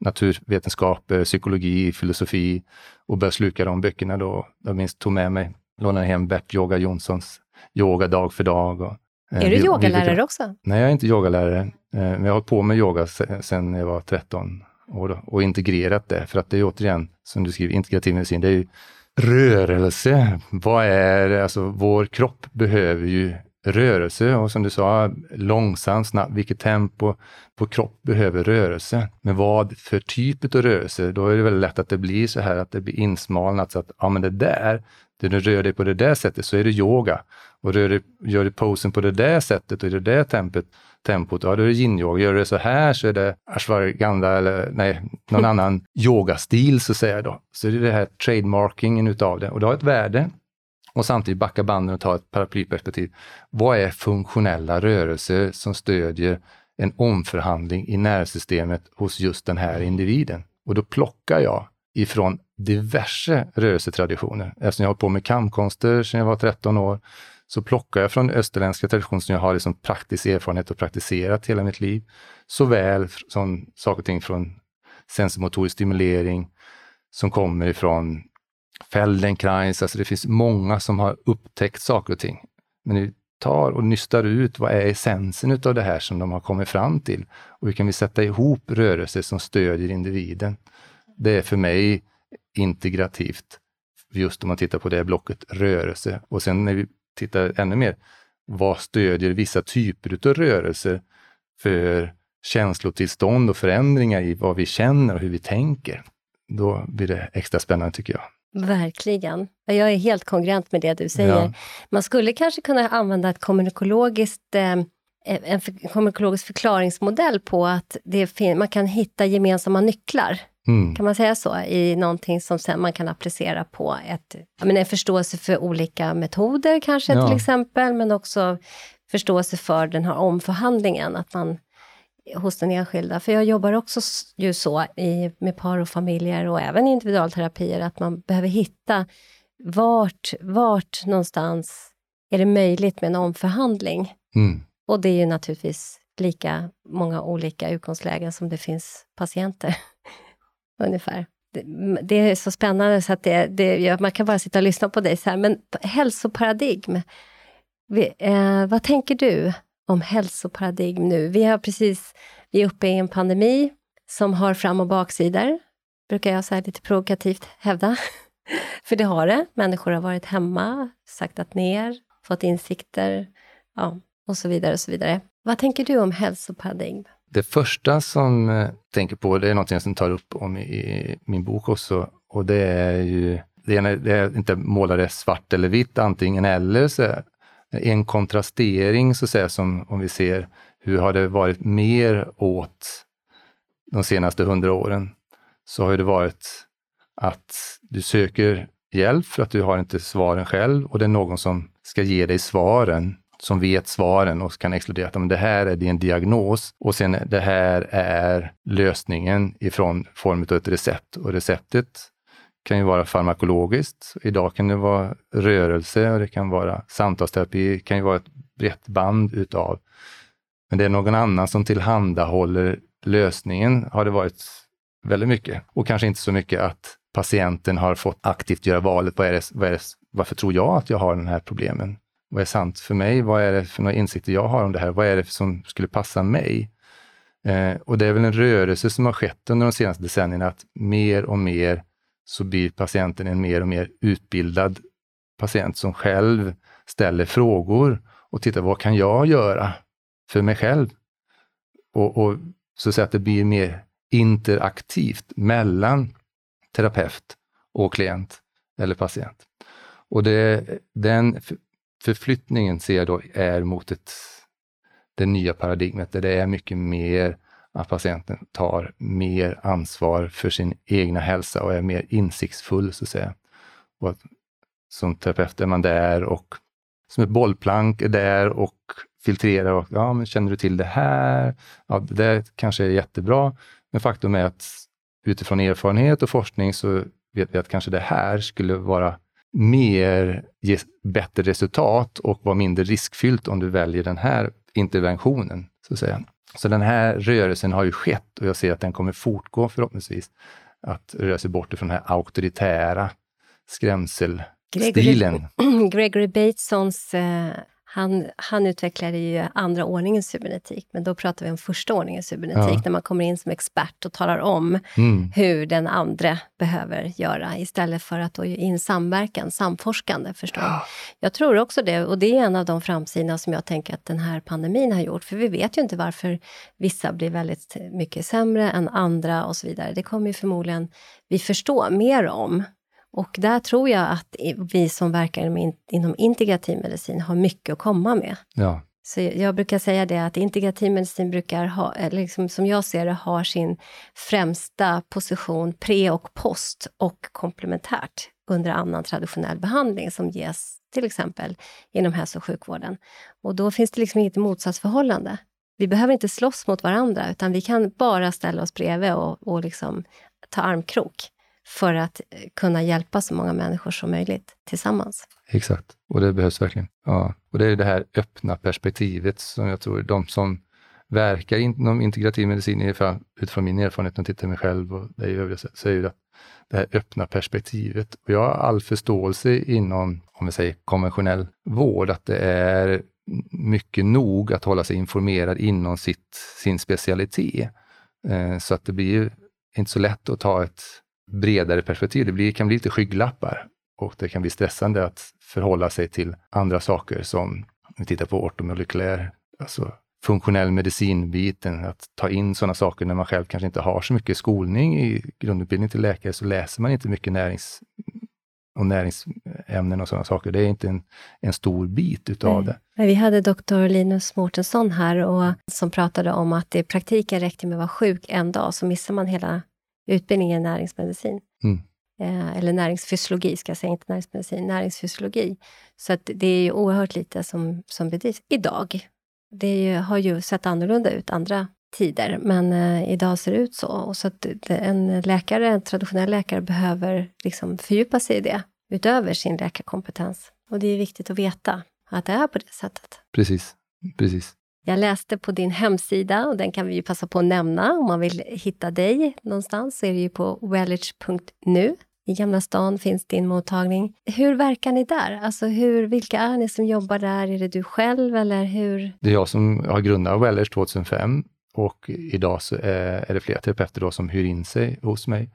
S2: naturvetenskap, eh, psykologi, filosofi och började sluka de böckerna då. Jag minns, tog med mig, lånade hem Bert Yoga Jonssons Yoga dag för dag. Och,
S1: eh, är du yogalärare också?
S2: Nej, jag är inte yogalärare, eh, men jag har hållit på med yoga sedan jag var 13 år och integrerat det, för att det är återigen, som du skriver, integrativ medicin, det är ju rörelse. Vad är, alltså vår kropp behöver ju rörelse och som du sa, långsamt, snabbt, vilket tempo vår kropp behöver rörelse. Men vad för typ av rörelse? Då är det väldigt lätt att det blir så här att det blir insmalnat så att, ja men det där, det du rör dig på det där sättet så är det yoga. Och rör du, gör du posen på det där sättet och i det där tempot, tempot, ja då är det yin-yoga. Gör du det så här så är det ashwagandha eller nej, någon annan yogastil så att säga då. Så det är det här trademarkingen utav det och det har ett värde och samtidigt backa banden och ta ett paraplyperspektiv. Vad är funktionella rörelser som stödjer en omförhandling i nervsystemet hos just den här individen? Och då plockar jag ifrån diverse rörelsetraditioner. Eftersom jag har hållit på med kamkonster sedan jag var 13 år, så plockar jag från österländska traditioner som jag har liksom praktisk erfarenhet och praktiserat hela mitt liv. Såväl som saker och ting från sensormotorisk stimulering som kommer ifrån Feldenkrais, alltså det finns många som har upptäckt saker och ting. Men vi tar och nystar ut vad är essensen utav det här som de har kommit fram till och hur kan vi sätta ihop rörelser som stödjer individen. Det är för mig integrativt, just om man tittar på det här blocket rörelse. Och sen när vi tittar ännu mer, vad stödjer vissa typer av rörelser för känslotillstånd och förändringar i vad vi känner och hur vi tänker. Då blir det extra spännande tycker jag.
S1: Verkligen. Jag är helt kongruent med det du säger. Ja. Man skulle kanske kunna använda ett kommunikologiskt eh, en kommunikologisk förklaringsmodell på att det man kan hitta gemensamma nycklar. Mm. Kan man säga så? I någonting som sen man kan applicera på ett, menar, en förståelse för olika metoder kanske ja. till exempel, men också förståelse för den här omförhandlingen, att man hos den enskilda. För jag jobbar också ju så i, med par och familjer och även individualterapier, att man behöver hitta vart, vart någonstans är det möjligt med en omförhandling? Mm. Och det är ju naturligtvis lika många olika utgångslägen som det finns patienter. Ungefär. Det, det, är så spännande så att det, det, man kan bara sitta och lyssna på dig så här. Men hälsoparadigm, vi, eh, vad tänker du? Om hälsoparadigm nu. Vi, har precis, vi är uppe i en pandemi som har fram och baksidor, brukar jag säga lite provokativt hävda. För det har det. Människor har varit hemma, saktat ner, fått insikter ja, och så vidare. och så vidare. Vad tänker du om hälsoparadigm?
S2: Det första som jag tänker på, det är något som tar upp om i min bok också, och det är ju det det är inte måla det svart eller vitt, antingen eller, så en kontrastering så att säga, som om vi ser hur har det varit mer åt de senaste hundra åren, så har det varit att du söker hjälp för att du har inte svaren själv och det är någon som ska ge dig svaren, som vet svaren och kan exkludera att det här är din diagnos och sen det här är lösningen ifrån form av ett recept. Och receptet kan ju vara farmakologiskt. Idag kan det vara rörelse och det kan vara samtalsterapi, det kan ju vara ett brett band utav. Men det är någon annan som tillhandahåller lösningen, har det varit väldigt mycket. Och kanske inte så mycket att patienten har fått aktivt göra valet. Vad är det, vad är det, varför tror jag att jag har den här problemen? Vad är sant för mig? Vad är det för några insikter jag har om det här? Vad är det som skulle passa mig? Eh, och det är väl en rörelse som har skett under de senaste decennierna, att mer och mer så blir patienten en mer och mer utbildad patient som själv ställer frågor och tittar, vad kan jag göra för mig själv? Och, och så att, säga, att det blir mer interaktivt mellan terapeut och klient eller patient. Och det, den förflyttningen ser jag då är mot ett, det nya paradigmet där det är mycket mer att patienten tar mer ansvar för sin egna hälsa och är mer insiktsfull, så att säga. Och att, som terapeut är man där och som ett bollplank är där och filtrerar. Och, ja, men känner du till det här? Ja, det där kanske är jättebra. Men faktum är att utifrån erfarenhet och forskning så vet vi att kanske det här skulle vara mer, ge bättre resultat och vara mindre riskfyllt om du väljer den här interventionen. Så att säga. Så den här rörelsen har ju skett och jag ser att den kommer fortgå förhoppningsvis. Att röra sig bort ifrån den här auktoritära skrämselstilen.
S1: Gregory, Gregory Batesons eh, han, han utvecklade ju andra ordningens cybernetik, men då pratar vi om första ordningens cybernetik, ja. när man kommer in som expert och talar om mm. hur den andra behöver göra, istället för att då in samverkan, samforskande. Förstår ja. Jag tror också det, och det är en av de framsidorna som jag tänker att den här pandemin har gjort, för vi vet ju inte varför vissa blir väldigt mycket sämre än andra och så vidare. Det kommer ju förmodligen vi förstå mer om och där tror jag att vi som verkar inom integrativ medicin har mycket att komma med.
S2: Ja.
S1: Så jag brukar säga det att integrativ medicin brukar ha, liksom som jag ser det, har sin främsta position pre och post och komplementärt under annan traditionell behandling som ges till exempel inom hälso och sjukvården. Och då finns det liksom inget motsatsförhållande. Vi behöver inte slåss mot varandra, utan vi kan bara ställa oss bredvid och, och liksom ta armkrok för att eh, kunna hjälpa så många människor som möjligt tillsammans.
S2: Exakt, och det behövs verkligen. Ja. Och det är det här öppna perspektivet som jag tror de som verkar inom integrativ medicin, utifrån min erfarenhet när jag tittar mig själv och dig i övriga, så är ju det, det här öppna perspektivet. Och jag har all förståelse inom, om vi säger konventionell vård, att det är mycket nog att hålla sig informerad inom sitt, sin specialitet. Eh, så att det blir inte så lätt att ta ett bredare perspektiv. Det blir, kan bli lite skygglappar och det kan bli stressande att förhålla sig till andra saker som, om vi tittar på ortomolekylär, alltså funktionell medicinbiten, att ta in sådana saker när man själv kanske inte har så mycket skolning i grundutbildning till läkare, så läser man inte mycket närings och näringsämnen och sådana saker. Det är inte en, en stor bit utav Nej.
S1: det. Vi hade doktor Linus Mårtensson här och, som pratade om att det i praktiken räckte med att vara sjuk en dag, så missar man hela utbildningen i näringsmedicin. Mm. Eh, eller näringsfysiologi, ska jag säga, inte näringsmedicin, näringsfysiologi. Så att det är ju oerhört lite som, som bedrivs idag. Det ju, har ju sett annorlunda ut andra tider, men eh, idag ser det ut så. Och så att en läkare, en traditionell läkare, behöver liksom fördjupa sig i det, utöver sin läkarkompetens. Och det är viktigt att veta att det är på det sättet.
S2: Precis, precis.
S1: Jag läste på din hemsida, och den kan vi ju passa på att nämna om man vill hitta dig någonstans, så är det ju på wellage.nu. I Gamla stan finns din mottagning. Hur verkar ni där? Alltså hur, vilka är ni som jobbar där? Är det du själv eller hur?
S2: Det är jag som har grundat Wellage 2005 och idag så är det flera terapeuter då som hyr in sig hos mig.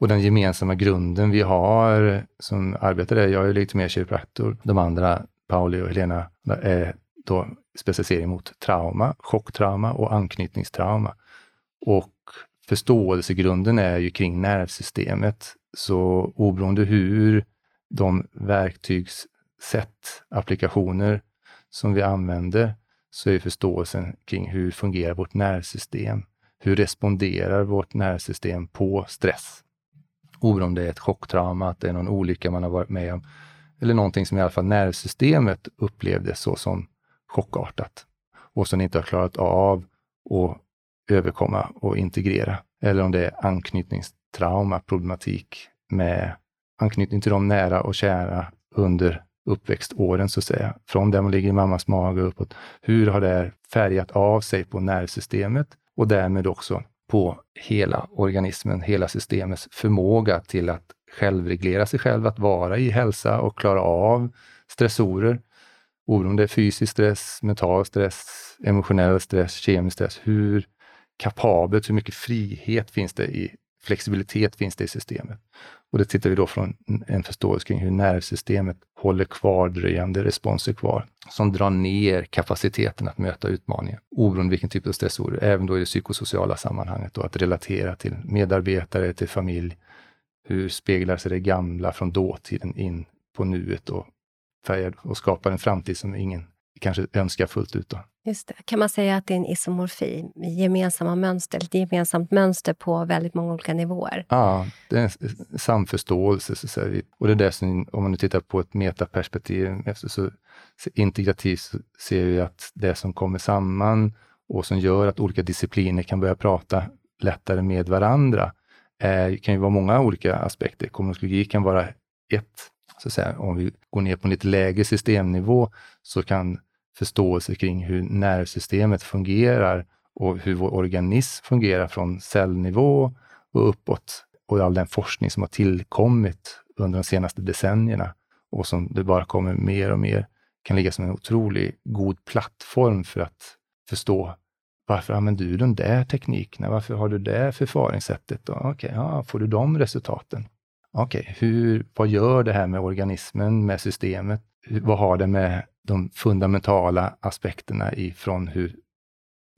S2: Och den gemensamma grunden vi har som arbetar där, jag är lite mer kiropraktor, de andra, Pauli och Helena, är då specialisering mot trauma, chocktrauma och anknytningstrauma. Och förståelsegrunden är ju kring nervsystemet. Så oberoende hur de verktygssätt, applikationer som vi använder, så är förståelsen kring hur fungerar vårt nervsystem? Hur responderar vårt nervsystem på stress? Oberoende om det är ett chocktrauma, att det är någon olycka man har varit med om, eller någonting som i alla fall nervsystemet upplevde så som chockartat och som inte har klarat av att överkomma och integrera. Eller om det är anknytningstrauma, problematik med anknytning till de nära och kära under uppväxtåren, så att säga. Från där man ligger i mammas mage och uppåt. Hur har det färgat av sig på nervsystemet och därmed också på hela organismen, hela systemets förmåga till att självreglera sig själv, att vara i hälsa och klara av stressorer oberoende fysisk stress, mental stress, emotionell stress, kemisk stress. Hur kapabelt, hur mycket frihet finns det i flexibilitet finns det i systemet? Och det tittar vi då från en förståelse kring hur nervsystemet håller kvardröjande responser kvar, som drar ner kapaciteten att möta utmaningar, oberoende vilken typ av stressorer, även då i det psykosociala sammanhanget, då, att relatera till medarbetare, till familj. Hur speglar sig det gamla från dåtiden in på nuet och färgad och skapar en framtid som ingen kanske önskar fullt ut. Då.
S1: Just det. Kan man säga att det är en isomorfi, gemensamma mönster, ett gemensamt mönster på väldigt många olika nivåer?
S2: Ja, det är en samförståelse. Så säga. Och det är som, om man nu tittar på ett metaperspektiv, så, så integrativt så ser vi att det som kommer samman och som gör att olika discipliner kan börja prata lättare med varandra, är, kan ju vara många olika aspekter. Kommunikologi kan vara ett så att säga, om vi går ner på en lite lägre systemnivå så kan förståelse kring hur nervsystemet fungerar och hur vår organism fungerar från cellnivå och uppåt och all den forskning som har tillkommit under de senaste decennierna och som det bara kommer mer och mer kan ligga som en otroligt god plattform för att förstå varför använder du den där tekniken? Varför har du det förfaringssättet? Okej, okay, ja, får du de resultaten? Okej, okay, hur, vad gör det här med organismen, med systemet? Hur, vad har det med de fundamentala aspekterna ifrån hur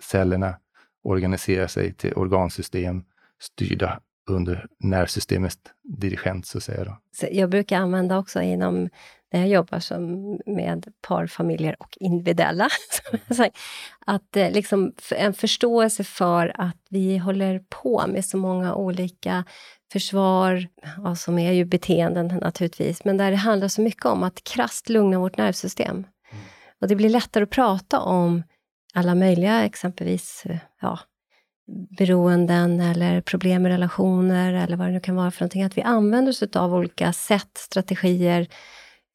S2: cellerna organiserar sig till organsystem styrda under nervsystemets dirigent, så att säga. Då.
S1: Jag brukar använda också inom när jag jobbar som med parfamiljer och individuella, att eh, liksom en förståelse för att vi håller på med så många olika försvar, ja, som är ju beteenden naturligtvis, men där det handlar så mycket om att krasst lugna vårt nervsystem. Mm. Och det blir lättare att prata om alla möjliga, exempelvis ja, beroenden eller problem med relationer eller vad det nu kan vara för någonting. Att vi använder oss av olika sätt, strategier,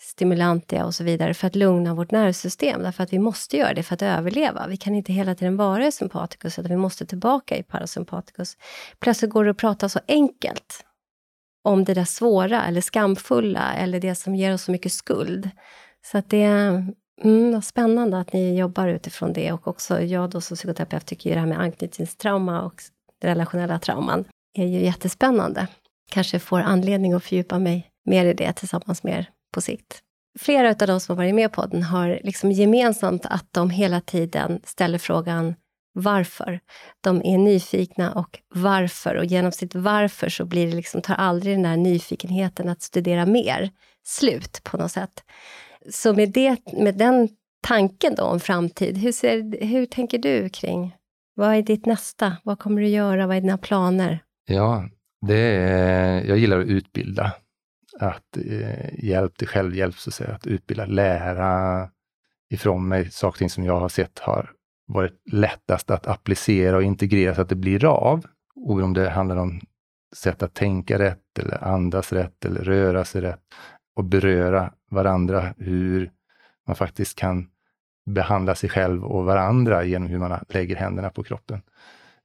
S1: stimulantia och så vidare för att lugna vårt nervsystem. Därför att vi måste göra det för att överleva. Vi kan inte hela tiden vara i sympaticus, utan vi måste tillbaka i parasympaticus. Plötsligt går det att prata så enkelt om det där svåra eller skamfulla eller det som ger oss så mycket skuld. Så att det är mm, spännande att ni jobbar utifrån det och också jag då som psykoterapeut tycker ju det här med anknytningstrauma och relationella trauman är ju jättespännande. Kanske får anledning att fördjupa mig mer i det tillsammans med er på sikt. Flera av de som har varit med på podden har liksom gemensamt att de hela tiden ställer frågan varför. De är nyfikna och varför. Och genom sitt varför så blir det liksom, tar aldrig den där nyfikenheten att studera mer slut på något sätt. Så med, det, med den tanken då om framtid, hur, ser, hur tänker du kring vad är ditt nästa? Vad kommer du göra? Vad är dina planer?
S2: Ja, det är, jag gillar att utbilda att eh, hjälp till självhjälp, så att säga, att utbilda, lära ifrån mig saker och ting som jag har sett har varit lättast att applicera och integrera så att det blir av. Och om det handlar om sätt att tänka rätt eller andas rätt eller röra sig rätt och beröra varandra, hur man faktiskt kan behandla sig själv och varandra genom hur man lägger händerna på kroppen.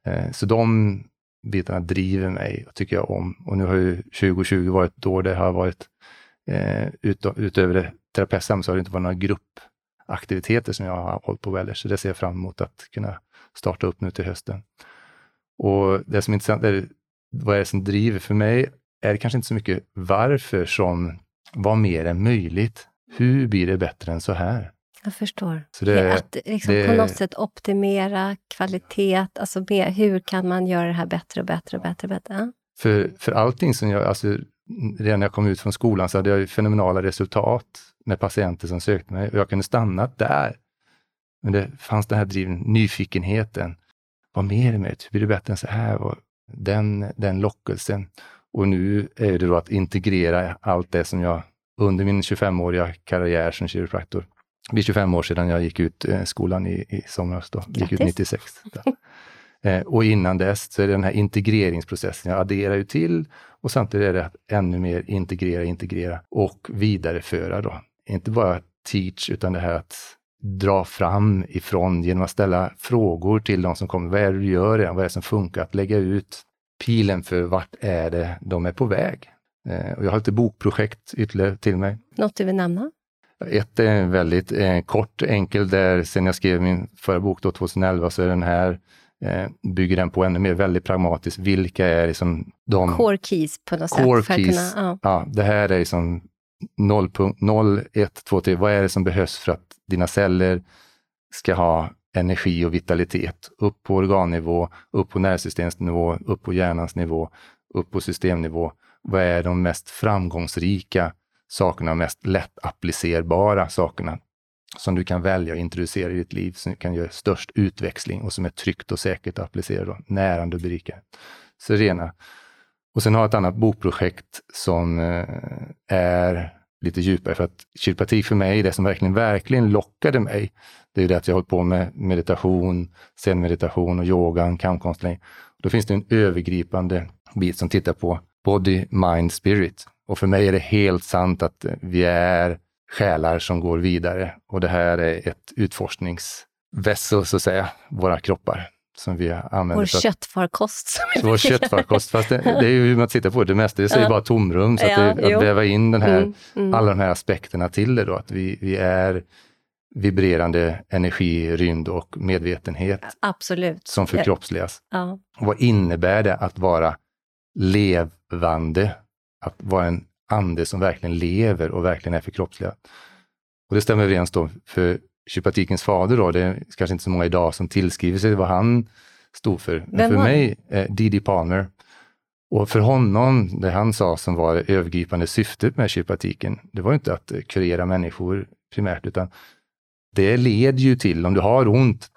S2: Eh, så de bitarna driver mig och tycker jag om. Och nu har ju 2020 varit ett år det har varit, eh, ut, utöver det terapeutsamma så har det inte varit några gruppaktiviteter som jag har hållit på med så det ser jag fram emot att kunna starta upp nu till hösten. Och det som är intressant är vad är det som driver för mig är det kanske inte så mycket varför som vad mer är möjligt. Hur blir det bättre än så här?
S1: Jag förstår. Så det, att liksom det, på något sätt optimera kvalitet, alltså mer, hur kan man göra det här bättre och bättre och bättre? Och bättre?
S2: För, för allting som jag, alltså redan när jag kom ut från skolan så hade jag ju fenomenala resultat med patienter som sökte mig och jag kunde stanna där. Men det fanns den här driven, nyfikenheten. Vad mer är möjligt? Hur blir det bättre än så här? Och den, den lockelsen. Och nu är det då att integrera allt det som jag under min 25-åriga karriär som kiropraktor det blir 25 år sedan jag gick ut eh, skolan i, i somras. Då. Gick ut 96. eh, och innan dess så är det den här integreringsprocessen. Jag adderar ju till och samtidigt är det att ännu mer integrera, integrera och vidareföra då. Inte bara teach, utan det här att dra fram ifrån genom att ställa frågor till de som kommer. Vad är det du gör redan? Vad är det som funkar? Att lägga ut pilen för vart är det de är på väg? Eh, och jag har lite bokprojekt ytterligare till mig.
S1: Något du vill nämna?
S2: Ett är väldigt eh, kort, enkel, där sen jag skrev min förra bok då, 2011, så är den här eh, bygger den på ännu mer väldigt pragmatiskt. Vilka är liksom de...
S1: Core keys på något
S2: core sätt. Keys, kunna, ja. ja. det här är liksom 0, 1, 2, 3. Vad är det som behövs för att dina celler ska ha energi och vitalitet? Upp på organnivå, upp på nervsystemsnivå, upp på hjärnans nivå, upp på systemnivå. Vad är de mest framgångsrika sakerna, de mest lätt applicerbara sakerna som du kan välja att introducera i ditt liv, som kan göra störst utväxling och som är tryggt och säkert att applicera då, närande och berikande. Så rena. Och sen har jag ett annat bokprojekt som eh, är lite djupare, för att kiropraktik för mig, det som verkligen, verkligen lockade mig, det är ju det att jag har hållit på med meditation, zen-meditation och yogan, kampkonstläggning. Då finns det en övergripande bit som tittar på body, mind, spirit. Och för mig är det helt sant att vi är själar som går vidare och det här är ett utforskningsvässel, så att säga, våra kroppar. som vi använder.
S1: Vår köttfarkost.
S2: Vår köttfarkost, fast det, det, är ju hur man tittar på det, det mesta det är ja. bara tomrum. Så att, ja, det, att väva in den här, mm, mm. alla de här aspekterna till det då, att vi, vi är vibrerande energi, rymd och medvetenhet.
S1: Absolut.
S2: Som förkroppsligas. Ja. Vad innebär det att vara levande? Att vara en ande som verkligen lever och verkligen är förkroppsligad. Och det stämmer överens då för kiropratikens fader då, det är kanske inte så många idag som tillskriver sig vad han stod för. Men för mig, eh, Didi Palmer, och för honom, det han sa som var det övergripande syftet med kiropraktiken, det var inte att kurera människor primärt, utan det leder ju till, om du har ont,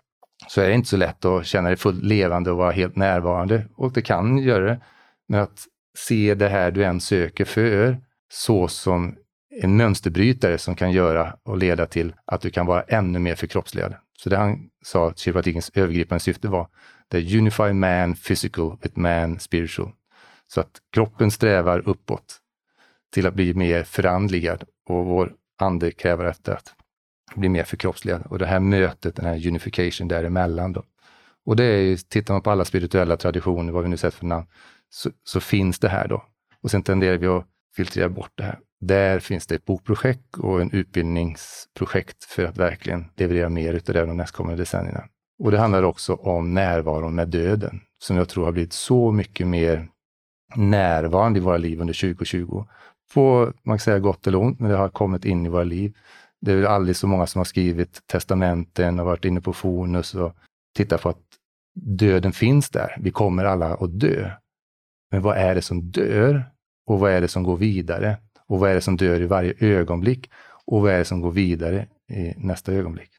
S2: så är det inte så lätt att känna dig fullt levande och vara helt närvarande. Och det kan göra det. Men att se det här du än söker för, så som en mönsterbrytare som kan göra och leda till att du kan vara ännu mer förkroppsligad. Så det han sa att kiropraktikens övergripande syfte var det unify man physical with man spiritual. Så att kroppen strävar uppåt till att bli mer förandligad och vår ande kräver efter att bli mer förkroppsligad. Och det här mötet, den här unification däremellan. Då. Och det är ju, tittar man på alla spirituella traditioner, vad vi nu sett för namn, så, så finns det här då. Och sen tenderar vi att filtrera bort det här. Där finns det ett bokprojekt och en utbildningsprojekt för att verkligen leverera mer utav det de nästkommande decennierna. Och det handlar också om närvaron med döden, som jag tror har blivit så mycket mer närvarande i våra liv under 2020. På, man kan säga gott eller ont, men det har kommit in i våra liv. Det är väl aldrig så många som har skrivit testamenten och varit inne på Fonus och tittat på att döden finns där. Vi kommer alla att dö. Men vad är det som dör? Och vad är det som går vidare? Och vad är det som dör i varje ögonblick? Och vad är det som går vidare i nästa ögonblick?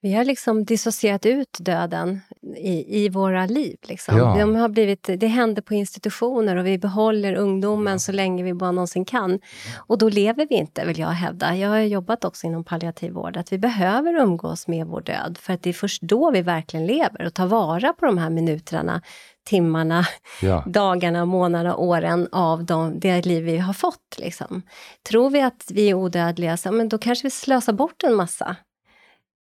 S1: Vi har liksom dissocierat ut döden i, i våra liv. Liksom. Ja. De har blivit, det händer på institutioner och vi behåller ungdomen ja. så länge vi bara någonsin kan. Och då lever vi inte, vill jag hävda. Jag har jobbat också inom palliativ vård, att vi behöver umgås med vår död, för att det är först då vi verkligen lever och tar vara på de här minuterna timmarna, ja. dagarna, månaderna, åren av de, det liv vi har fått. Liksom. Tror vi att vi är odödliga, så, men då kanske vi slösar bort en massa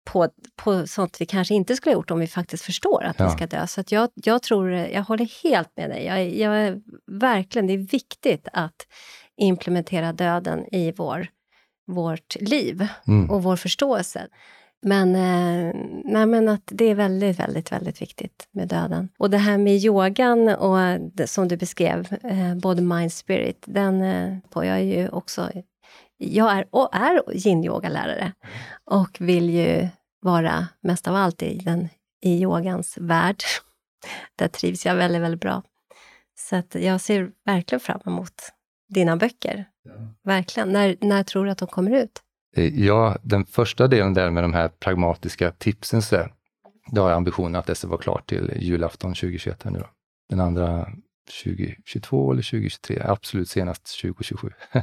S1: på, på sånt vi kanske inte skulle ha gjort om vi faktiskt förstår att ja. vi ska dö. Så jag, jag tror, jag håller helt med dig. Jag, jag, verkligen, det är viktigt att implementera döden i vår, vårt liv mm. och vår förståelse. Men, eh, nej, men att det är väldigt, väldigt, väldigt viktigt med döden. Och det här med yogan och det, som du beskrev, eh, både mind spirit, den eh, på jag ju också jag är, och är yin-yogalärare och vill ju vara mest av allt i, den, i yogans värld. Där trivs jag väldigt, väldigt bra. Så att jag ser verkligen fram emot dina böcker. Ja. Verkligen. När, när tror du att de kommer ut?
S2: Eh, ja, den första delen där med de här pragmatiska tipsen, så där, då har jag ambitionen att det ska vara klart till julafton 2021. Här nu då. Den andra 2022 eller 2023, absolut senast 2027.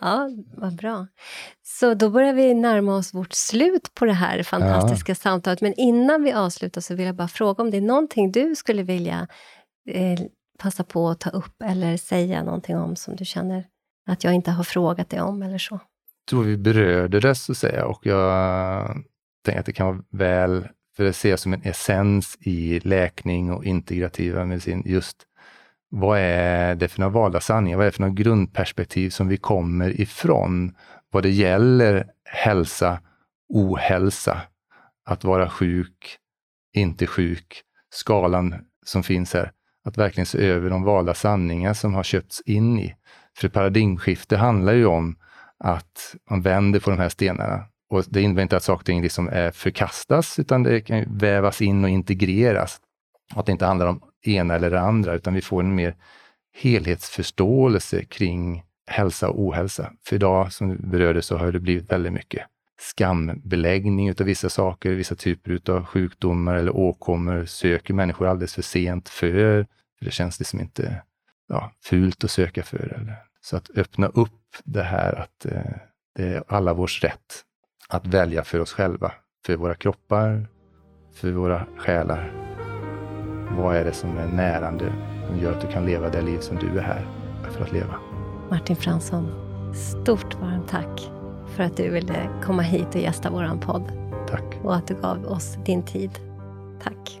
S1: ja, vad bra. Så då börjar vi närma oss vårt slut på det här fantastiska ja. samtalet. Men innan vi avslutar så vill jag bara fråga om det är någonting du skulle vilja eh, passa på att ta upp eller säga någonting om som du känner att jag inte har frågat dig om eller så?
S2: Tror vi berörde det så att säga och jag tänker att det kan vara väl, för det ser jag som en essens i läkning och integrativa medicin, just vad är det för några valda sanningar? Vad är det för några grundperspektiv som vi kommer ifrån vad det gäller hälsa, ohälsa, att vara sjuk, inte sjuk, skalan som finns här. Att verkligen se över de valda sanningar som har köpts in i. För paradigmskifte handlar ju om att man vänder på de här stenarna. Och det innebär inte att saker och ting liksom är förkastas, utan det kan vävas in och integreras. Att det inte handlar om ena eller det andra, utan vi får en mer helhetsförståelse kring hälsa och ohälsa. För idag, som du berörde, så har det blivit väldigt mycket skambeläggning utav vissa saker, vissa typer utav sjukdomar eller åkommor söker människor alldeles för sent för. för det känns liksom inte ja, fult att söka för. Eller. Så att öppna upp det här att eh, det är alla vårs rätt att välja för oss själva, för våra kroppar, för våra själar. Vad är det som är närande som gör att du kan leva det liv som du är här för att leva?
S1: Martin Fransson, stort varmt tack för att du ville komma hit och gästa vår podd.
S2: Tack.
S1: Och att du gav oss din tid. Tack.